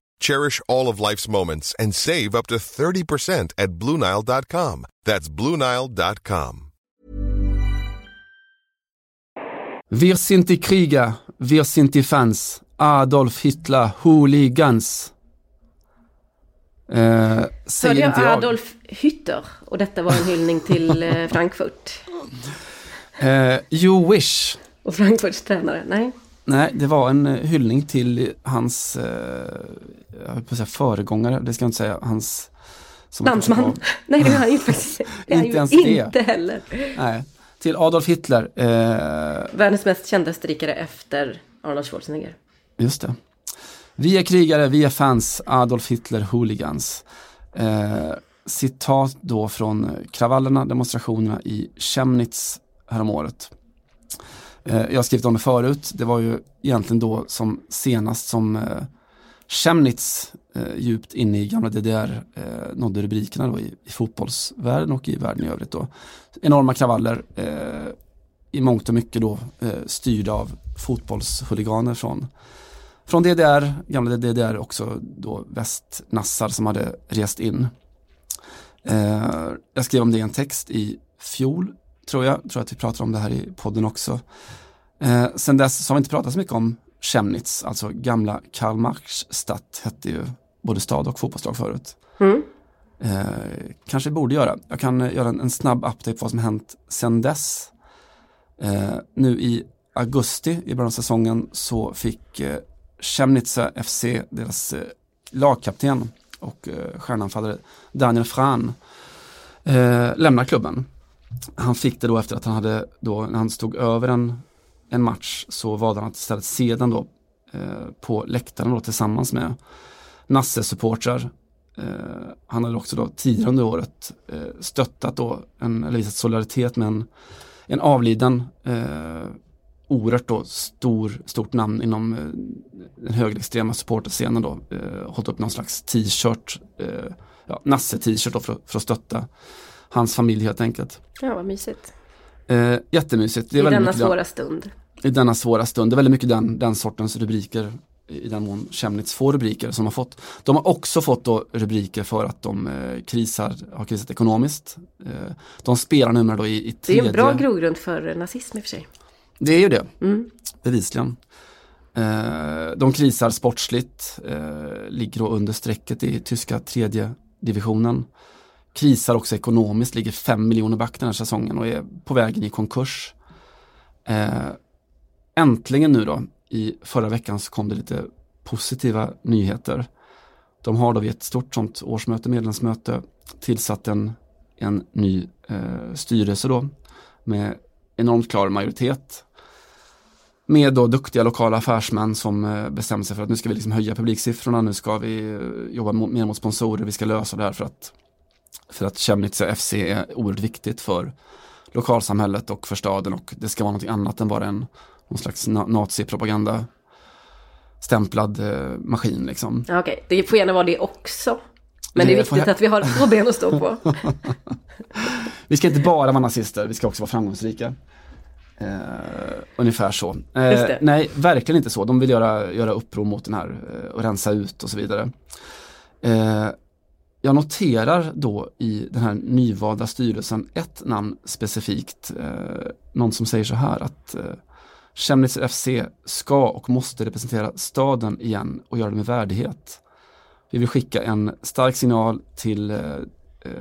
Cherish all of life's moments and save up to 30% at BlueNile.com. That's BlueNile.com. Wir sind die Krieger, wir sind die Fans. Adolf Hitler, hooligans. Eh, Hörde säger jag inte jag. Adolf Hütter och detta var en hyllning till eh, Frankfurt Eh, you wish. och Frankfurts tränare? Nej. Nej, det var en eh, hyllning till hans, eh, jag höll på att säga föregångare, det ska jag inte säga, hans... som Dansman? Nej, det är han ju faktiskt det är Inte ens det. Inte heller. Nej, till Adolf Hitler. Eh, Världens mest kända österrikare efter Arnold Schwarzenegger. Just det. Vi är krigare, vi är fans, Adolf Hitler hooligans. Eh, citat då från kravallerna, demonstrationerna i Chemnitz häromåret. Eh, jag har skrivit om det förut, det var ju egentligen då som senast som eh, Chemnitz eh, djupt inne i gamla DDR eh, nådde rubrikerna då i, i fotbollsvärlden och i världen i övrigt då. Enorma kravaller, eh, i mångt och mycket då eh, styrda av fotbollshuliganer från från DDR, gamla DDR också då västnassar som hade rest in. Eh, jag skrev om det i en text i fjol, tror jag. Tror att vi pratar om det här i podden också. Eh, sen dess så har vi inte pratat så mycket om Chemnitz, alltså gamla Karl Marx stadt hette ju både stad och fotbollslag förut. Mm. Eh, kanske borde göra. Jag kan eh, göra en, en snabb update på vad som hänt sedan dess. Eh, nu i augusti i början av säsongen så fick eh, Chemnitzer FC, deras eh, lagkapten och eh, stjärnanfallare Daniel Fran eh, lämna klubben. Han fick det då efter att han hade då, när han stod över en, en match så valde han att istället se den då eh, på läktaren då tillsammans med Nasse-supportrar. Eh, han hade också då tidigare under året eh, stöttat då, en, eller visat solidaritet med en, en avliden eh, oerhört då stor, stort namn inom eh, den högerextrema supporterscenen då. Eh, hållit upp någon slags t-shirt, eh, ja, Nasse-t-shirt då för, för att stötta hans familj helt enkelt. Ja, vad mysigt. Eh, jättemysigt. Det är I denna mycket svåra stund. I denna svåra stund. Det är väldigt mycket den, den sortens rubriker i den mån Chemnitz får rubriker som har fått. De har också fått rubriker för att de eh, krisar, har krisat ekonomiskt. Eh, de spelar numera då i, i Det är tredje. en bra grogrund för nazism i och för sig. Det är ju det, Mm. bevisligen. Eh, de krisar sportsligt, eh, ligger då under strecket i tyska tredje divisionen. Krisar också ekonomiskt, ligger 5 miljoner back den här säsongen och är på vägen i konkurs. Äntligen nu då, i förra veckan så kom det lite positiva nyheter. De har då vid ett stort sånt årsmöte, medlemsmöte, tillsatt en, en ny eh, styrelse då med enormt klar majoritet. Med då duktiga lokala affärsmän som eh, bestämmer sig för att nu ska vi liksom höja publiksiffrorna, nu ska vi eh, jobba mo- mer mot sponsorer, vi ska lösa det här för att, för att Chemnitz FC är oerhört viktigt för lokalsamhället och för staden och det ska vara något annat än bara en någon slags na- nazipropaganda stämplad eh, maskin liksom. Okej, det får gärna vara det också. Men det är Det får viktigt att vi har två ben att stå på. Vi ska inte bara vara nazister, vi ska också vara framgångsrika. Eh, ungefär så. Eh, nej, verkligen inte så. De vill göra, göra uppror mot den här eh, och rensa ut och så vidare. Eh, jag noterar då i den här nyvalda styrelsen ett namn specifikt. Eh, någon som säger så här att Chemnitzer FC ska och måste representera staden igen och göra det med värdighet. Vi vill skicka en stark signal till eh, eh,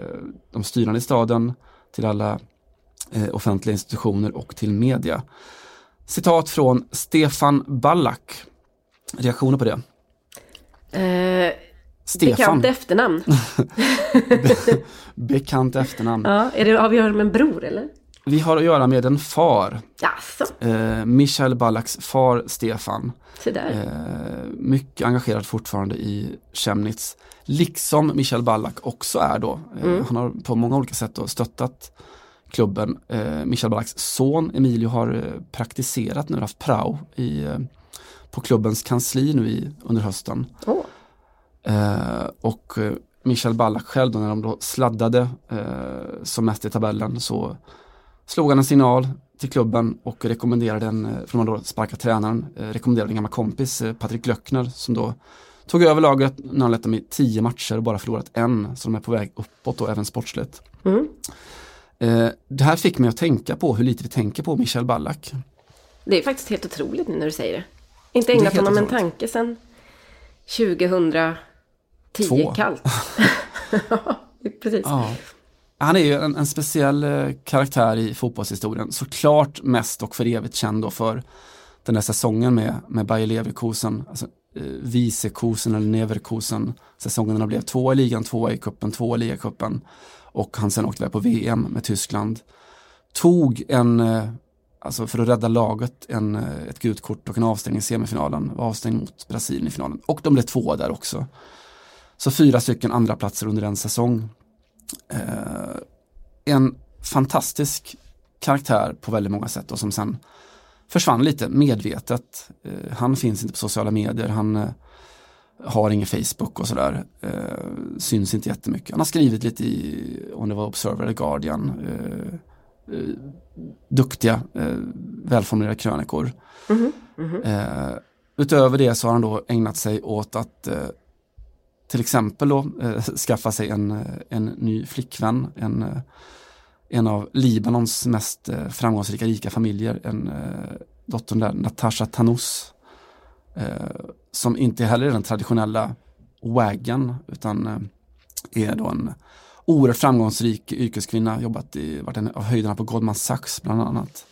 de styrande i staden, till alla eh, offentliga institutioner och till media. Citat från Stefan Ballack. Reaktioner på det? Eh, Stefan, bekant efternamn. bekant efternamn. Ja, är det, har vi göra med en bror eller? Vi har att göra med en far, Jaså, eh, Michael Ballacks far Stefan. Eh, mycket engagerad fortfarande i Chemnitz. Liksom Michael Ballack också är då. Eh, Han har på många olika sätt stöttat klubben. Eh, Michael Ballacks son Emilio har eh, praktiserat nu, haft prao i, eh, på klubbens kansli nu i, under hösten. Eh, och Michael Ballack själv då när de då sladdade som mest i tabellen så slog han en signal till klubben och rekommenderade en, eh, för de har då sparkat tränaren, eh, rekommenderade en gammal kompis, eh, Patrik Löckner, som då tog över laget när han lett dem i tio matcher och bara förlorat en, så de är på väg uppåt och även sportsligt. Mm. Det här fick mig att tänka på hur lite vi tänker på Michael Ballack. det är faktiskt helt otroligt nu när du säger det. Inte ägnat honom en tanke sedan 2010 Två. kallt. precis. Ja. Han är ju en, en speciell eh, karaktär i fotbollshistorien. Såklart mest och för evigt känd då för den där säsongen med, med Bayer Leverkusen, alltså eh, Vicekosen eller Neverkusen, säsongen när blev två i ligan, två i kuppen, två i ligacupen och han sen åkte iväg på VM med Tyskland. Tog en, eh, alltså för att rädda laget, en, eh, ett gult kort och en avstängning i semifinalen, var avstängd mot Brasilien i finalen och de blev två där också. Så fyra stycken andra platser under en säsong. Eh, en fantastisk karaktär på väldigt många sätt och som sen försvann lite medvetet. Eh, han finns inte på sociala medier, han eh, har ingen Facebook och sådär. Eh, syns inte jättemycket. Han har skrivit lite i, om det var Observer eller Guardian, eh, eh, duktiga, eh, välformulerade krönikor. Eh, utöver det så har han då ägnat sig åt att till exempel då eh, skaffa sig en, eh, en ny flickvän, en, eh, en av Libanons mest eh, framgångsrika rika familjer, en eh, dottern där, Natasha Tanous, eh, som inte heller är den traditionella wagon, utan är då en oerhört framgångsrik yrkeskvinna, jobbat i, varit en av höjderna på Goldman Sachs bland annat.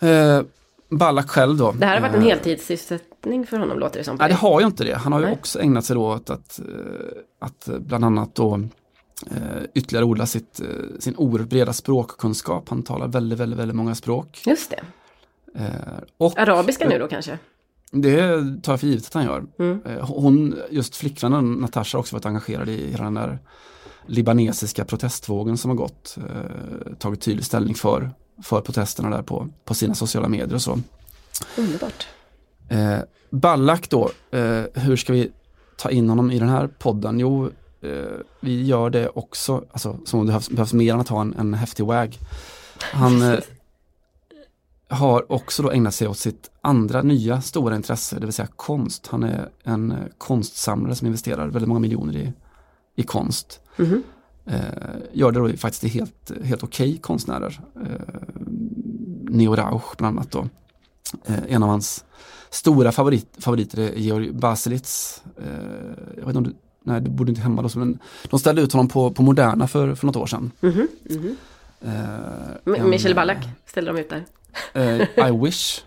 Eh, Ballack själv då. Det här har varit en eh, heltidssysselsättning för honom låter det som. Nej, det har ju inte det. Han har ju Nej. också ägnat sig åt att, eh, att eh, bland annat då eh, ytterligare odla sitt, sin oerhört breda språkkunskap. Han talar väldigt, väldigt, väldigt många språk. Just det. Och Arabiska nu då kanske? Det tar jag för givet att han gör. Mm. Hon, just flickvännen Natasha har också varit engagerad i hela den där libanesiska protestvågen som har gått. Eh, tagit tydlig ställning för, för protesterna där på, på sina sociala medier och så. Underbart. Eh, Ballack då, eh, hur ska vi ta in honom i den här podden? Jo, eh, vi gör det också, alltså som om det behövs, behövs mer än att ha en, en häftig wag. Han eh, har också då ägnat sig åt sitt andra nya stora intresse, det vill säga konst. Han är en eh, konstsamlare som investerar väldigt många miljoner i, i konst. Mhm. Eh, gör det då faktiskt till helt, helt okej konstnärer. Eh, Neo Rauch bland annat då. En av hans stora favorit, favoriter är Georg Baselitz. Eh, jag vet inte om du, nej du bodde inte hemma då, men de ställde ut honom på, på Moderna för, för något år sedan. Mhm, mhm. Eh, M- en, Michel Ballack ställde de ut där. Eh, I wish.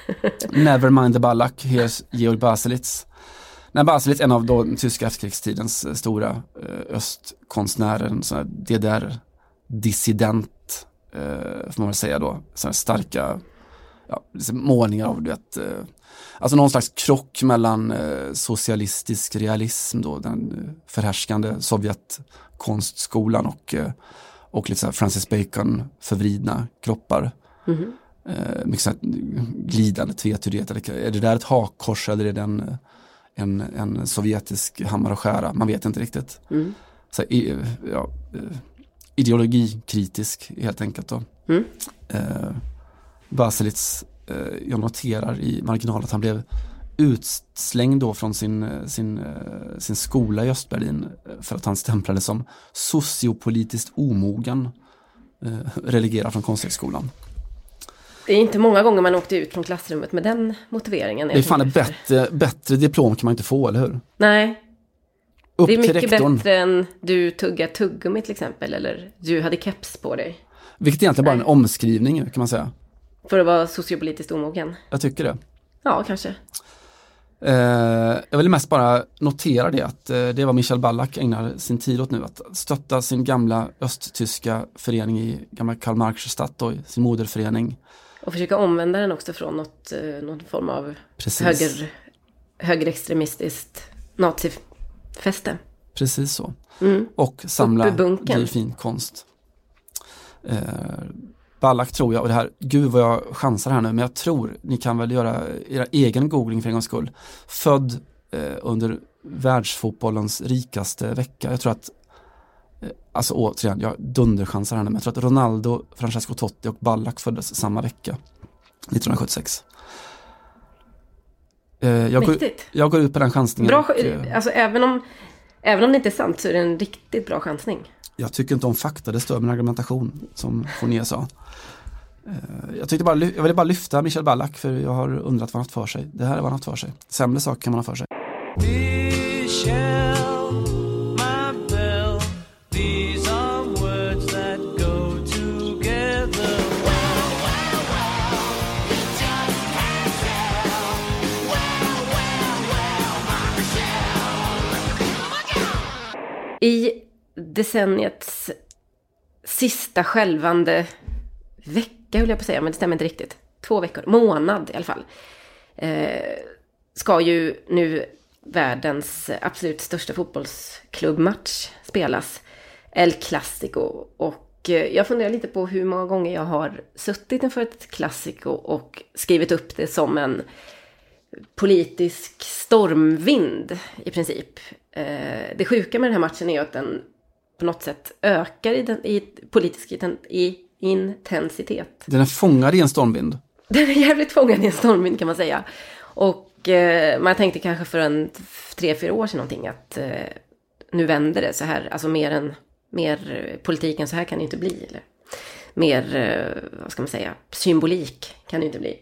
Never mind the Ballack, here's Georg Baselitz. Nej, Baselitz, en av då den tyska efterkrigstidens eh, stora eh, östkonstnärer, en sån här DDR-dissident, eh, får man väl säga då. Här starka ja, liksom målningar av, du vet, eh, alltså någon slags krock mellan eh, socialistisk realism då, den eh, förhärskande Sovjetkonstskolan och, eh, och lite så Francis Bacon förvridna kroppar. Eh, mycket så glidande tvetydighet. Är det där ett hakkors eller är det en, en, en sovjetisk hammare och skära? Man vet inte riktigt. Mm. Så ja, ideologikritisk helt enkelt. Då. Mm. Eh, Baselitz, jag noterar i marginalen att han blev utslängd då från sin, eh, sin, eh, sin skola i Östberlin eh, för att han stämplades som sociopolitiskt omogen, eh, relegerad från Konsthögskolan. Det är inte många gånger man åkte ut från klassrummet med den motiveringen. Det är fan ett bättre, bättre diplom kan man inte få, eller hur? Nej, Upp det är mycket bättre än du tuggar tuggummi till exempel. Eller du hade keps på dig. vilket egentligen bara är en Nej. omskrivning kan man säga. För att vara sociopolitiskt omogen. Jag tycker det. Ja, kanske. Eh, jag vill mest bara notera det att eh, det vad Michel Ballack ägnar sin tid åt nu, att stötta sin gamla östtyska förening i gamla Karl Marx då, sin moderförening. Och försöka omvända den också från något, eh, någon form av Precis, höger, högerextremistiskt nazifäste. precis så. Mm. Och samla dyr fin konst. Ballack tror jag, och det här, gud vad jag chansar här nu, men jag tror ni kan väl göra era egen googling för en gångs skull. Född eh, under världsfotbollens rikaste vecka. Jag tror att, eh, alltså återigen, jag dunderchansar här nu, men jag tror att Ronaldo, Francesco Totti och Ballack föddes samma vecka. 1976. Eh, jag, går, jag går ut på den chansningen. Bra, och, eh, alltså även om, även om det inte är sant så är det en riktigt bra chansning. Jag tycker inte om fakta, det stör min argumentation som Fournier sa. Eh, jag, tyckte bara, jag ville bara lyfta Michel Ballack för jag har undrat vad han haft för sig. Det här är vad han haft för sig. Sämre saker kan man ha för sig. I decenniets sista skälvande vecka, höll jag på att säga, men det stämmer inte riktigt. Två veckor, månad i alla fall. Eh, ska ju nu världens absolut största fotbollsklubbmatch spelas. El Clasico. Och eh, jag funderar lite på hur många gånger jag har suttit inför ett Clasico och skrivit upp det som en politisk stormvind i princip. Eh, det sjuka med den här matchen är att den på något sätt ökar i, den, i politisk i, intensitet. Den är fångad i en stormvind. Den är jävligt fångad i en stormvind kan man säga. Och eh, man tänkte kanske för en tre, fyra år sedan någonting att eh, nu vänder det så här. Alltså mer än mer politiken så här kan det inte bli. Eller mer, eh, vad ska man säga, symbolik kan det inte bli.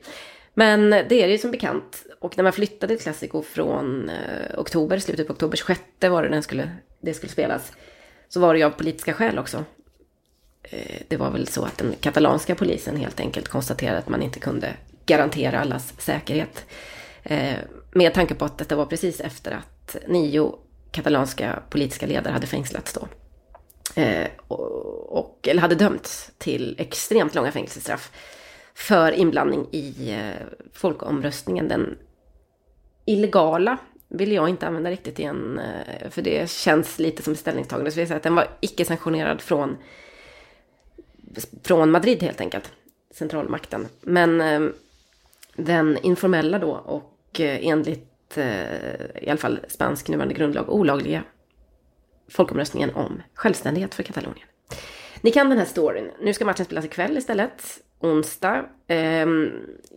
Men det är det ju som bekant. Och när man flyttade till Classico från eh, oktober, slutet på oktober, 26 var det den skulle det skulle spelas, så var det ju av politiska skäl också. Eh, det var väl så att den katalanska polisen helt enkelt konstaterade att man inte kunde garantera allas säkerhet. Eh, med tanke på att detta var precis efter att nio katalanska politiska ledare hade fängslats då. Eh, och, eller hade dömts till extremt långa fängelsestraff för inblandning i folkomröstningen. Den illegala vill jag inte använda riktigt igen, eh, för det känns lite som ett ställningstagande. Så vi säger att den var icke sanktionerad från, från Madrid helt enkelt, centralmakten. Men eh, den informella då och eh, enligt i alla fall spansk nuvarande grundlag olagliga folkomröstningen om självständighet för Katalonien. Ni kan den här storyn. Nu ska matchen spelas ikväll istället. Onsdag. Ehm,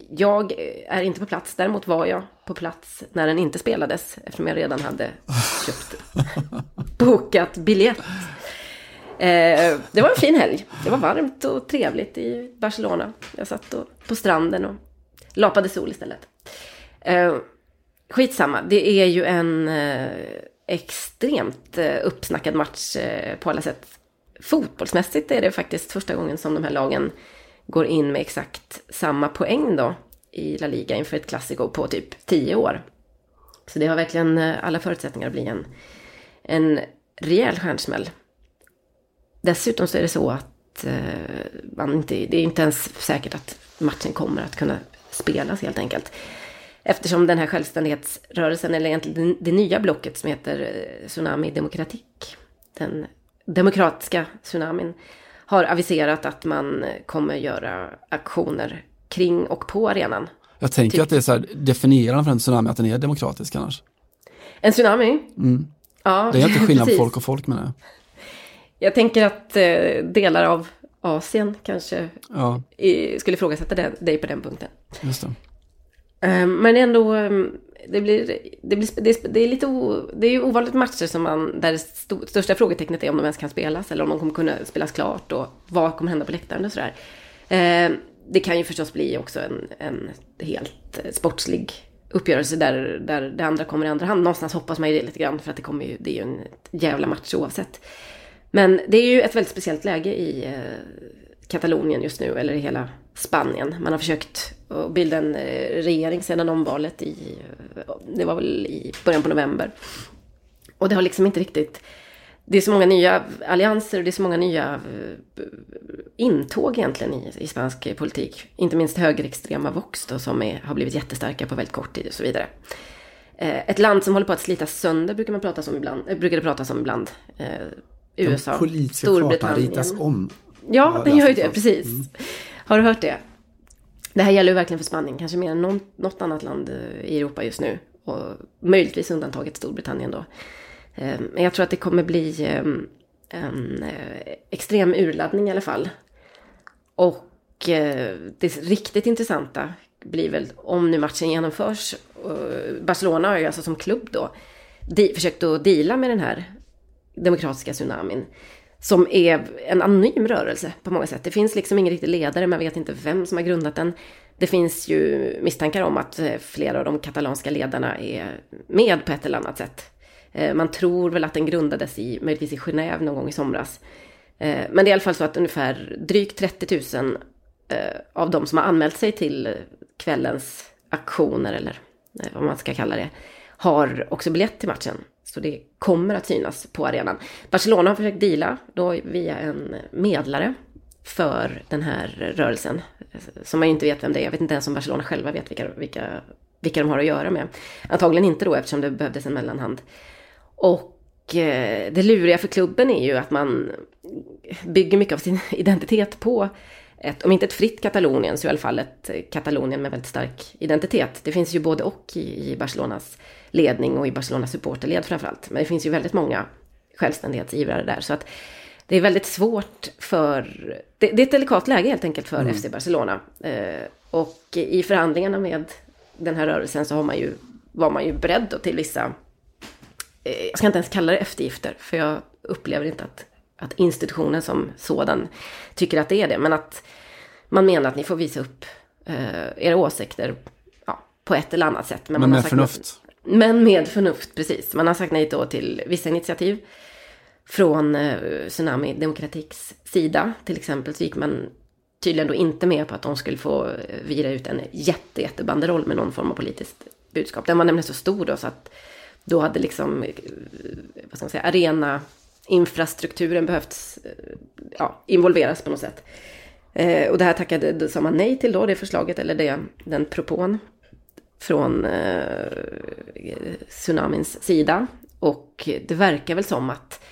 jag är inte på plats. Däremot var jag på plats när den inte spelades. Eftersom jag redan hade köpt, bokat biljett. Eh, det var en fin helg. Det var varmt och trevligt i Barcelona. Jag satt på stranden och lapade sol istället. Eh, skitsamma, det är ju en eh, extremt eh, uppsnackad match eh, på alla sätt. Fotbollsmässigt är det faktiskt första gången som de här lagen går in med exakt samma poäng då i La Liga inför ett klassiko på typ 10 år. Så det har verkligen eh, alla förutsättningar att bli en, en rejäl stjärnsmäll. Dessutom så är det så att eh, man inte, det är inte ens säkert att matchen kommer att kunna spelas helt enkelt. Eftersom den här självständighetsrörelsen, eller egentligen det, nya blocket som heter eh, Tsunami Demokratik, den demokratiska tsunamin, har aviserat att man kommer göra aktioner kring och på arenan. Jag tänker Typ. att det är så här definierande för en tsunami att den är demokratisk annars. En tsunami? Ja, Det är inte skillnad på folk och folk menar jag. Jag tänker att eh, delar av Asien kanske Ja, i, skulle ifrågasätta dig på den punkten. just det. Eh, Men ändå, eh, det, blir, det, blir, det, är, det är lite o, det är ju ovanligt matcher som man, där det st största frågetecknet är om de ens kan spelas eller om de kommer kunna spelas klart och vad kommer hända på läktaren och sådär. Eh, Det kan ju förstås bli också en, en helt sportslig uppgörelse där, där det andra kommer i andra hand. Någonstans hoppas man ju det lite grann för att det, kommer ju, det är ju en jävla match oavsett. Men det är ju ett väldigt speciellt läge i eh, Katalonien just nu, eller i hela Spanien. Man har försökt bilda en eh, regering sedan omvalet i, det var väl i början på november. Och det har liksom inte riktigt, det är så många nya allianser och det är så många nya eh, intåg egentligen i, i spansk politik. Inte minst högerextrema Vox då, som är, har blivit jättestarka på väldigt kort tid och så vidare. Eh, Ett land som håller på att slitas sönder brukar man prata om ibland. Brukar det pratas om ibland. USA, Storbritannien. ritas om. Ja, den gör ju det är det, precis. Har du hört det? Det här gäller ju verkligen för Spanien, kanske mer än någon, något annat land eh, i Europa just nu. Och möjligtvis undantaget Storbritannien då. Eh, men jag tror att det kommer bli eh, en extrem urladdning i alla fall. Och det riktigt intressanta blir väl om nu matchen genomförs. Barcelona har ju alltså som klubb då försökt att deala med den här demokratiska tsunamin. Som är en anonym rörelse på många sätt. Det finns liksom ingen riktig ledare, man vet inte vem som har grundat den. Det finns ju misstankar om att eh, flera av de katalanska ledarna är med på ett eller annat sätt. Eh, man tror väl att den grundades i, möjligtvis i Genève någon gång i somras. Eh, men det är i alla fall så att ungefär drygt 30 000 av de som har anmält sig till kvällens aktioner, eller vad man ska kalla det, har också biljett till matchen. Så det kommer att synas på arenan. Barcelona har försökt deala då via en medlare för den här rörelsen. Eh, som man inte vet vem det är. Jag vet inte ens om Barcelona själva vet vilka, vilka, vilka de har att göra med. Antagligen inte då eftersom det behövdes en mellanhand. Och eh, det luriga för klubben är ju att man bygger mycket av sin identitet på ett, om inte ett fritt Katalonien, så i alla fall ett Katalonien med väldigt stark identitet. Det finns ju både och i, i Barcelonas ledning och i Barcelonas supporterled framförallt. Men det finns ju väldigt många självständighetsivrare där. Så att det är väldigt svårt för... Det, det är ett delikat läge helt enkelt för FC Barcelona. Eh, och i förhandlingarna med den här rörelsen så har man ju, var man ju beredd till vissa eh, jag ska inte ens kalla det eftergifter, för jag upplever inte att, att institutionen som sådan tycker att det är det. Men att man menar att ni får visa upp eh, era åsikter ja, på ett eller annat sätt. Men man har med förnuft. Men med förnuft, precis. Man har sagt nej då till vissa initiativ. från eh, Tsunami Demokratiks sida till exempel så gick man tydligen då inte med på att de skulle få eh, vira ut en jätte, jättebanderoll med någon form av politiskt budskap. Den var nämligen så stor då så att då hade liksom, eh, vad ska man säga, arena infrastrukturen behövts eh, ja, involveras på något sätt. Eh, och det här tackade sa man nej till då, det förslaget, eller det, den propån från eh, Tsunamins sida. Och det verkar väl som att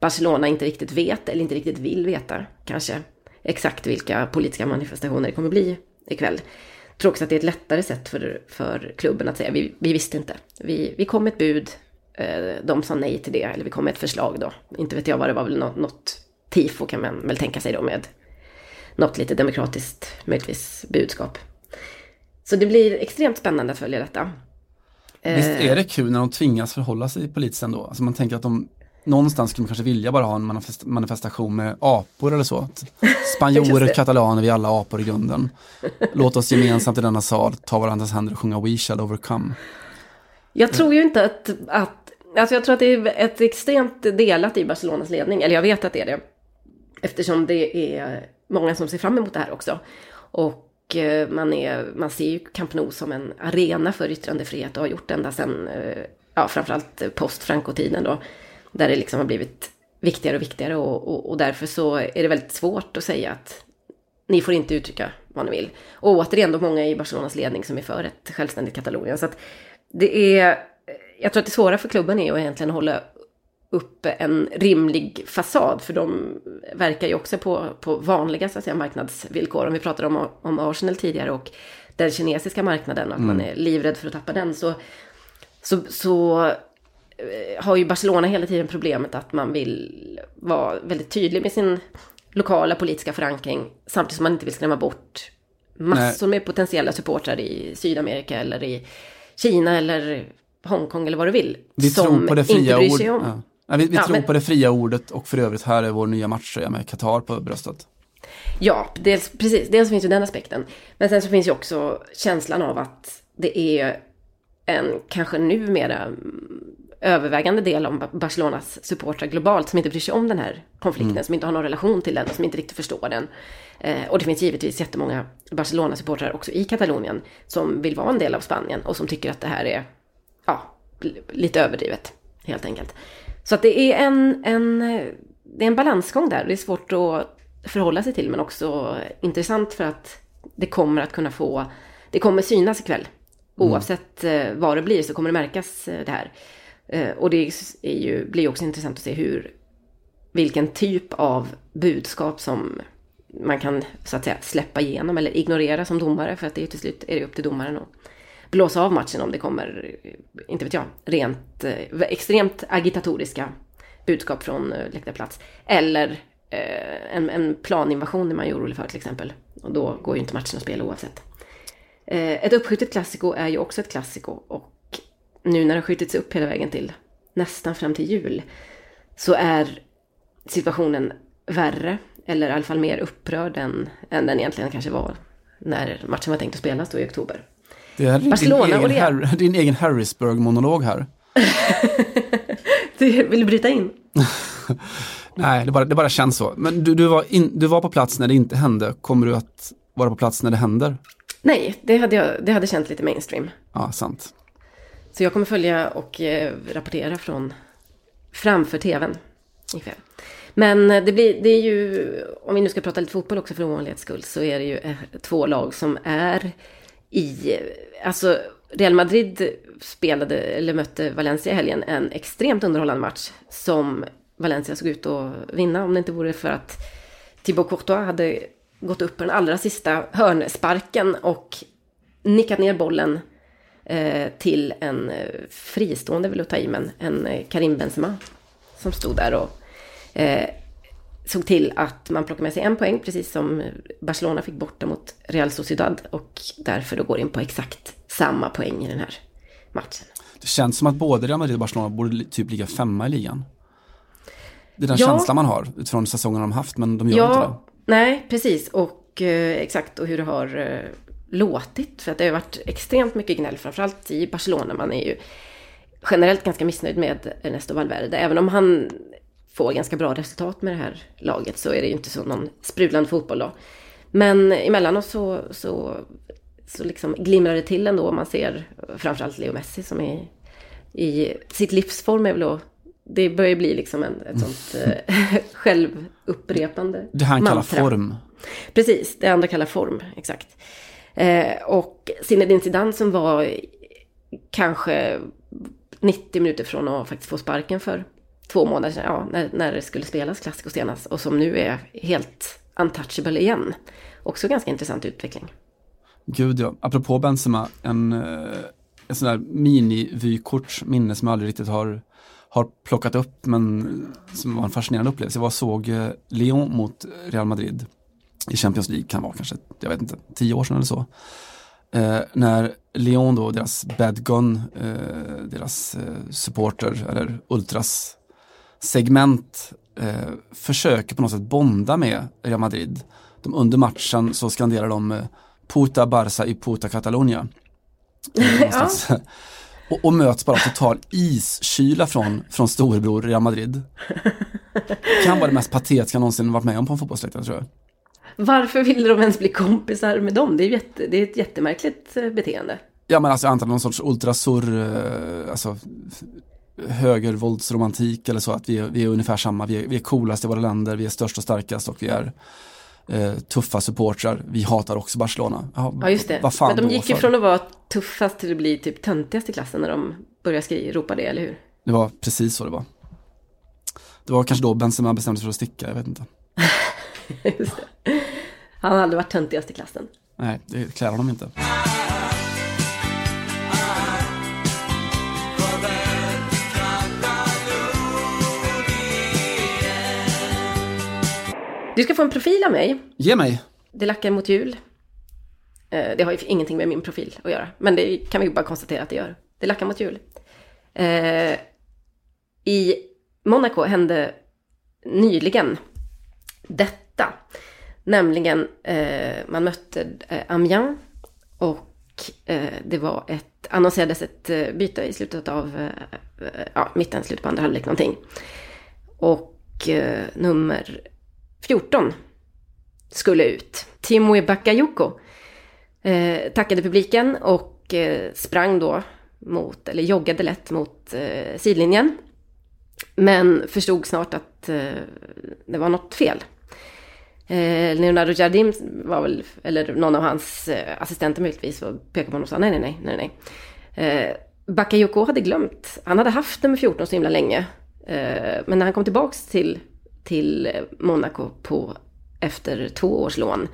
Barcelona inte riktigt vet, eller inte riktigt vill veta kanske, exakt vilka politiska manifestationer det kommer bli ikväll. Jag tror också att det är ett lättare sätt för, för klubben att säga, vi, vi visste inte. Vi, vi kom med ett bud, eh, de sa nej till det, eller vi kom med ett förslag då. Inte vet jag vad det var, väl något, något tifo kan man väl tänka sig då med något lite demokratiskt, möjligtvis, budskap. Så det blir extremt spännande att följa detta. Visst Eh, är det kul när de tvingas förhålla sig politiskt ändå? Alltså man tänker att de någonstans skulle man kanske vilja bara ha en manifest manifestation med apor eller så. Spanjorer, katalaner, vi är alla apor i grunden. Låt oss gemensamt i denna sal ta varandras händer och sjunga We shall overcome. Jag tror ju inte att, att... Alltså jag tror att det är ett extremt delat i Barcelonas ledning. Eller jag vet att det är det. Eftersom det är många som ser fram emot det här också. Och Eh, man, är, man ser ju Camp Nou som en arena för yttrandefrihet och har gjort det ända sedan, eh, ja framförallt post-Franco-tiden då. Där det liksom har blivit viktigare och viktigare och, och, och därför så är det väldigt svårt att säga att ni får inte uttrycka vad ni vill. Och återigen då många i Barcelonas ledning som är för ett självständigt Katalonien. Så att det är, jag tror att det svåra för klubben är att egentligen hålla upp en rimlig fasad. För de verkar ju också på, på vanliga så att säga, marknadsvillkor. Om vi pratade om, om Arsenal tidigare och den kinesiska marknaden att man är livrädd för att tappa den. Så, så, så eh, har ju Barcelona hela tiden problemet att man vill vara väldigt tydlig med sin lokala politiska förankring. Samtidigt som man inte vill skrämma bort massor med potentiella supportrar i Sydamerika eller i Kina eller Hongkong eller vad du vill. Vi som tror på det fria ordet. om. Ja. Ja, vi vi Ja, tror men- på det fria ordet och för övrigt här är vår nya matchtröja med Qatar på bröstet. Ja, dels, precis. Dels finns ju den aspekten. Men sen så finns ju också känslan av att det är en kanske numera mm, övervägande del av Barcelonas supportrar globalt som inte bryr sig om den här konflikten, som inte har någon relation till den och som inte riktigt förstår den. Eh, och det finns givetvis jättemånga Barcelona-supportrar också i Katalonien som vill vara en del av Spanien och som tycker att det här är ja, lite överdrivet helt enkelt. Så att det är en, en, det är en balansgång där. Det är svårt att förhålla sig till men också intressant för att det kommer att kunna få, det kommer synas ikväll. Oavsett eh, vad det blir så kommer det märkas eh, det här. Eh, och det är ju, blir också intressant att se hur, vilken typ av budskap som man kan så att säga släppa igenom eller ignorera som domare. För att det är till slut är det upp till domaren att blåsa av matchen om det kommer, inte vet jag, rent eh, extremt agitatoriska budskap från eh, läktarplats. Eller eh, en, en planinvasion är man ju orolig för till exempel. Och då går ju inte matchen att spela oavsett. Eh, ett uppskjutet klassiko är ju också ett klassiko och nu när det har skjutits upp hela vägen till nästan fram till jul så är situationen värre, eller i alla fall mer upprörd än, än den egentligen kanske var när matchen var tänkt att spelas då i oktober. Det är din, Barcelona egen, och Har- din egen Harrisburg-monolog här. Du vill bryta in? Nej, det bara, det bara känns så. Men du, du, var in, du var på plats när det inte hände. Kommer du att vara på plats när det händer? Nej, det hade, jag, det hade känt lite mainstream. Ja, sant. Så jag kommer följa och eh, rapportera från framför tvn ikväll. Men eh, det, blir, det är ju, om vi nu ska prata lite fotboll också för ovanlighets skull, så är det ju eh, två lag som är i, alltså Real Madrid spelade, eller mötte Valencia i helgen, en extremt underhållande match som Valencia såg ut att vinna om det inte vore för att Thibaut Courtois hade gått upp på den allra sista hörnsparken och nickat ner bollen eh, till en eh, fristående, vill jag ta i, men en eh, Karim Benzema som stod där och eh, såg till att man plockade med sig en poäng, precis som Barcelona fick borta mot Real Sociedad och därför då går in på exakt samma poäng i den här matchen. Det känns som att både Real Madrid och Barcelona borde typ ligga femma i ligan. Det är den Ja. känslan man har utifrån säsongen de haft, men de gör inte det. Ja, nej, precis. Och eh, exakt, och hur det har eh, låtit. För att det har varit extremt mycket gnäll, framförallt i Barcelona. Man är ju generellt ganska missnöjd med Ernesto Valverde. Även om han får ganska bra resultat med det här laget så är det ju inte så någon sprudlande fotboll då. Men emellanåt så, så, så liksom glimrar det till ändå. Man ser framförallt Leo Messi som är i sitt livsform är väl då, det börjar bli liksom en, ett sånt eh, självupprepande Det han kallar mantra. form. Precis, det andra kallar form, exakt. Eh, och Zinedine Zidane som var kanske 90 minuter från att faktiskt få sparken för två månader sedan, ja, när, när det skulle spelas Classico senast. Och som nu är helt untouchable igen. Också ganska intressant utveckling. Gud ja, apropå Benzema, en, eh, en sån där mini-vykort minne som jag aldrig riktigt har, har plockat upp men som var en fascinerande upplevelse. Jag var och såg eh, Lyon mot Real Madrid i Champions League, kan vara kanske, jag vet inte, tio år sedan eller så. Eh, när Lyon då, deras bad gun, eh, deras eh, supporter eller ultras segment eh, försöker på något sätt bonda med Real Madrid. De, under matchen så skanderar de eh, Puta Barça i Puta Catalunya. Eh, och, och möts bara total iskyla från, från storebror Real Madrid. Kan vara det mest patetiska jag någonsin varit med om på en fotbollsläktare tror jag. Varför ville de ens bli kompisar med dem? Det är, jätte, det är ett jättemärkligt eh, beteende. Ja men alltså jag antar någon sorts ultrasur, eh, alltså högervåldsromantik eller så att vi är, vi är ungefär samma, vi är, vi är coolast i våra länder, vi är störst och starkast och vi är eh, tuffa supportrar. Vi hatar också Barcelona. Jaha, Ja, just det. Vad fan Men de gick ju från att vara tuffast till att bli typ töntigast i klassen när de började skri- ropa det, eller hur? Det var precis så det var. Det var kanske då Benzema bestämde sig för att sticka, jag vet inte. Just det. Han har aldrig varit töntigast i klassen. Nej, det klär honom inte. Du ska få en profil av mig. Ge mig. Det lackar mot jul. Eh, Det har ju ingenting med min profil att göra. Men det kan vi bara konstatera att det gör. Det lackar mot jul. Eh, I Monaco hände nyligen detta. Nämligen, eh, man mötte Amiens och det var ett, annonserades ett byte i slutet av, ja, mitten, slutet på andra halvlek någonting. Och nummer 14 skulle ut. Timoe Bakayoko eh, tackade publiken och eh, sprang då mot, eller joggade lätt mot eh, sidlinjen. Men förstod snart att eh, det var något fel. Eh, Leonardo Jardim var väl, eller någon av hans eh, assistenter möjligtvis, och pekade på honom och sa nej, nej, nej, nej, nej. Eh, Bakayoko hade glömt, han hade haft nummer 14 så himla länge. Eh, men när han kom tillbaks till, till Monaco på, efter två års lån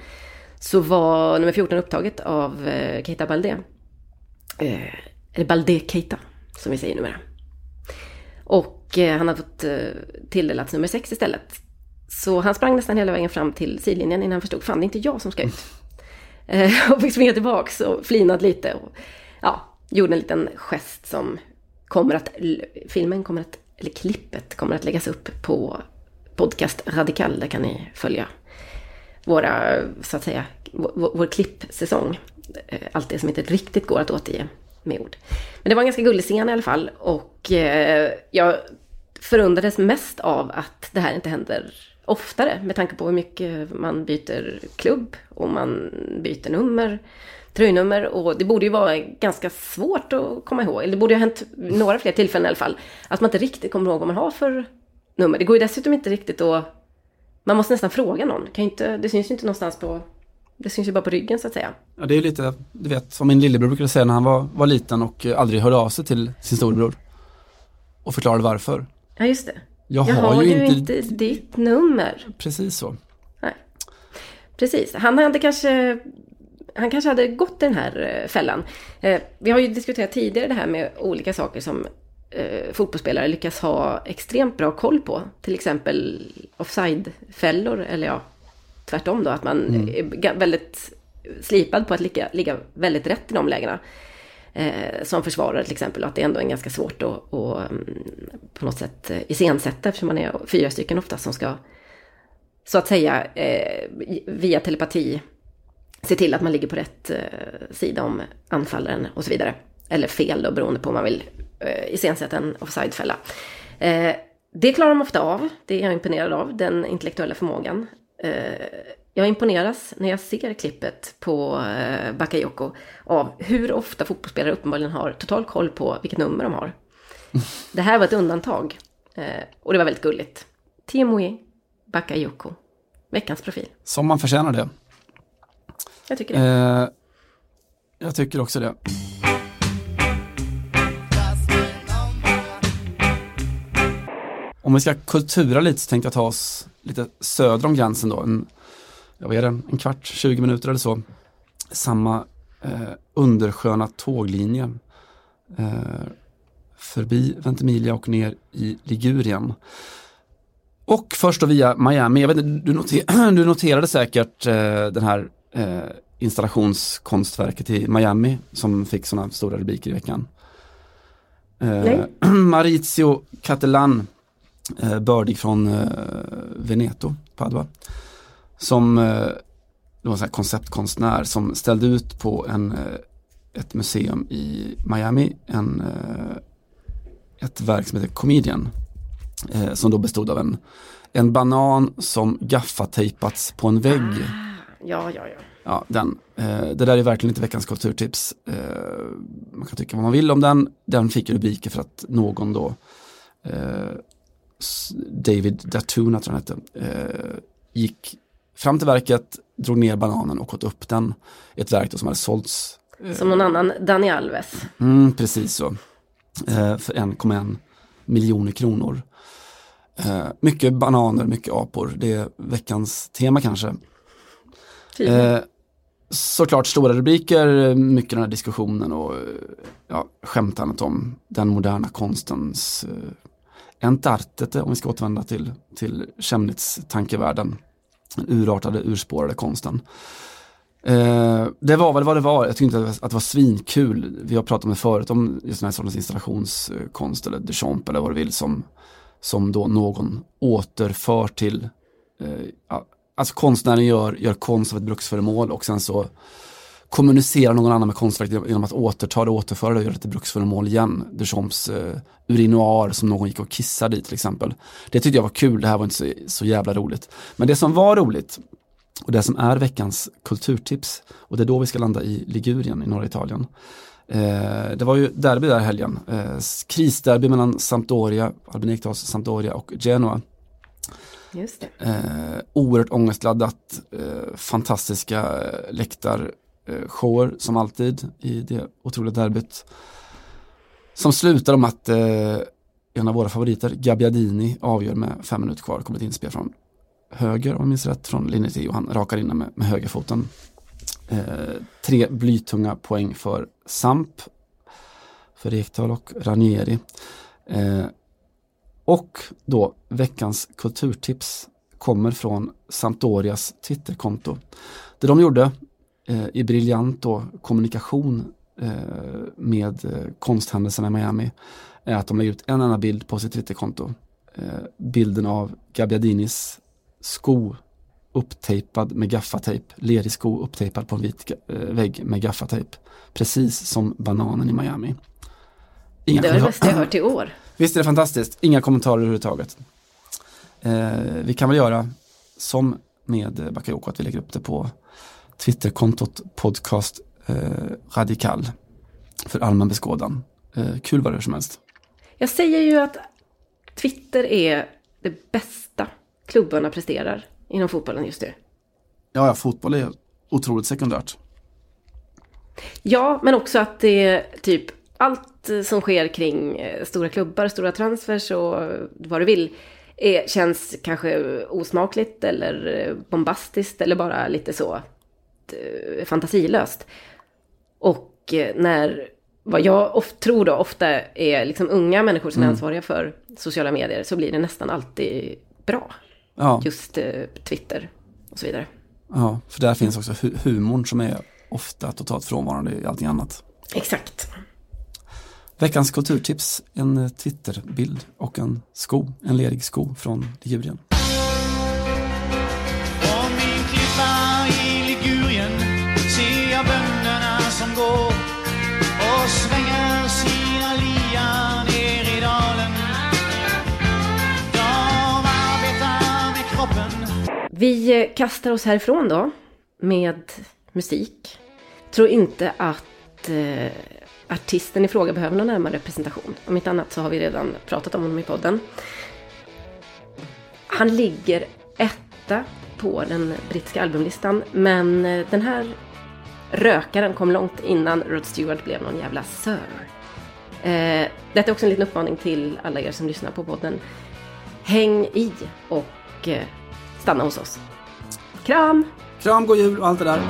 så var nummer 14 upptaget av eh, Keita Balde. Eh, eller Balde Keita, som vi säger numera. Och eh, han hade fått eh, tilldelats nummer 6 istället. Så han sprang nästan hela vägen fram till sidlinjen innan han förstod, fan det är inte jag som ska ut. Eh, och fick springa tillbaks och flinat lite. Och, ja, gjorde en liten gest som kommer att, filmen kommer att, eller klippet kommer att läggas upp på podcast Radikal. Där kan ni följa våra, så att säga, vår, vår klippsäsong. Eh, allt det som inte riktigt går att återge med ord. Men det var en ganska gullig scen i alla fall. Och eh, jag förundrades mest av att det här inte händer oftare. Med tanke på hur mycket man byter klubb och man byter nummer, tröjnummer. Och det borde ju vara ganska svårt att komma ihåg. Eller det borde ju ha hänt några fler tillfällen i alla fall. Att man inte riktigt kommer ihåg vad man har för nummer. Det går ju dessutom inte riktigt att man måste nästan fråga någon. Kan inte, det syns ju inte någonstans på... Det syns ju bara på ryggen så att säga. Ja, det är lite, du vet, som min lillebror brukade säga när han var, var liten och eh, aldrig hörde av sig till sin storebror. Och förklarade varför. Ja, just det. Jag Jag har har ju ju inte, inte ditt nummer. precis så. Nej. Precis. Han hade kanske... Han kanske hade gått den här eh, fällan. Eh, vi har ju diskuterat tidigare det här med olika saker som eh, fotbollsspelare lyckas ha extremt bra koll på. Till exempel offside-fällor, eller ja, tvärtom då, att man är ga- väldigt slipad på att ligga, ligga väldigt rätt i de lägena. Eh, som försvarare till exempel, och att det ändå är ganska svårt att, att mm, på något sätt eh, iscensätta eftersom man är fyra stycken ofta som ska så att säga eh, via telepati se till att man ligger på rätt eh, sida om anfallaren och så vidare. Eller fel då beroende på om man vill eh, iscensätta en offside-fälla. Eh, det klarar de ofta av. Det är jag imponerad av, den intellektuella förmågan. Eh, jag imponeras när jag ser klippet på eh, Bakayoko av hur ofta fotbollsspelare uppenbarligen har total koll på vilket nummer de har. Det här var ett undantag. Eh, och det var väldigt gulligt. Timoe Bakayoko. Veckans profil. Som man förtjänar det. Jag tycker det. Eh, jag tycker också det. Om vi ska kultura lite så tänkte jag ta oss lite söder om gränsen då. En, jag vet det, en kvart, 20 minuter eller så. Samma eh, undersköna tåglinje. Eh, förbi Ventimiglia och ner i Ligurien. Och först då via Miami, jag vet inte, du, noter, du noterade säkert eh, den här eh, installationskonstverket i Miami som fick sådana stora rubriker i veckan. Nej. Eh, Maurizio Cattelan, eh, bördig från eh, Veneto, Padua. Som eh, det var en sån konceptkonstnär som ställde ut på en, eh, ett museum i Miami en, eh, ett verk som heter Comedian. Eh, som då bestod av en, en banan som gaffatejpats på en vägg. Ja, ja, ja. Ja, den. Det där är verkligen inte veckans kulturtips. Man kan tycka vad man vill om den. Den fick rubriker för att någon då, David Datuna tror jag han hette, eh, gick fram till verket, drog ner bananen och åt upp den. Ett verk då som hade sålts Som någon annan, Dani Alves. Mm, precis så. Eh, för 1,1 miljoner kronor. Eh, mycket bananer, mycket apor. Det är veckans tema kanske. Tydligen. Eh, såklart stora rubriker, mycket den här diskussionen och eh, ja, skämtandet om den moderna konstens eh, entartete, om vi ska återvända till, till Chemnitz-tankevärlden. Den urartade, urspårade konsten. Eh, det var väl vad det var, jag tyckte inte att det var svinkul. Vi har pratat om det förut, om just den här sortens installationskonst eller Duchamp eller vad du vill som, som då någon återför till eh, Alltså konstnären gör, gör konst av ett bruksföremål och sen så kommunicerar någon annan med konstverket genom att återta det, återföra det och göra det till bruksföremål igen. Duchamps eh, urinoir som någon gick och kissade i till exempel. Det tyckte jag var kul, det här var inte så, så jävla roligt. Men det som var roligt och det som är veckans kulturtips och det är då vi ska landa i Ligurien i norra Italien. Eh, det var ju derby där helgen, eh, krisderby mellan Sampdoria, Albin Ekdals Sampdoria och Genoa. Just det. Eh, oerhört ångestladdat, eh, fantastiska eh, Eh, shower som alltid i det otroliga derbyt. Som slutar om att eh, en av våra favoriter, Gabbiadini, avgör med fem minuter kvar, kommer ett inspel från höger om jag minns rätt, från linje 10 och han rakar in den med, med högerfoten. Eh, tre blytunga poäng för Samp, för Ekdal och Ranieri. Eh, och då veckans kulturtips kommer från Sampdorias Twitterkonto. Det de gjorde i briljant då, kommunikation eh, med eh, konsthändelserna i Miami är att de lägger ut en enda bild på sitt Twitterkonto. Eh, bilden av Gabbiadinis sko upptejpad med gaffatejp, lerig sko upptejpad på en vit eh, vägg med gaffatejp. Precis som bananen i Miami. Inga Det var det bästa jag hört i år. Visst är det fantastiskt? Inga kommentarer överhuvudtaget. Eh, vi kan väl göra som med eh, Bakayoko att vi lägger upp det på Twitterkontot podcast eh, radikal för allmän beskådan. Eh, kul vad det är som helst. Jag säger ju att Twitter är det bästa klubbarna presterar inom fotbollen just nu. Ja, ja, fotboll är otroligt sekundärt. Ja, men också att det är typ allt eh, som sker kring eh, stora klubbar, stora transfers och eh, vad du vill är, känns kanske osmakligt eller eh, bombastiskt eller bara lite så eh, fantasilöst. Och eh, när, vad jag ofta, tror då ofta är liksom unga människor som är ansvariga för sociala medier så blir det nästan alltid bra. Ja, Just eh, Twitter och så vidare. ja, för där finns också hu- humorn som är ofta totalt frånvarande i allting annat. Exakt. Veckans kulturtips, en eh, Twitterbild och en sko, en lerig sko från Ligurien. Vi eh, kastar oss härifrån då med musik. Tror inte att eh, artisten i fråga behöver någon närmare presentation. Om inte annat så har vi redan pratat om honom i podden. Han ligger etta på den brittiska albumlistan, men eh, den här rökaren kom långt innan Rod Stewart blev någon jävla Sir. Eh, detta är också en liten uppmaning till alla er som lyssnar på podden. Häng i och eh, stanna hos oss. Kram! Kram, god jul och allt det där.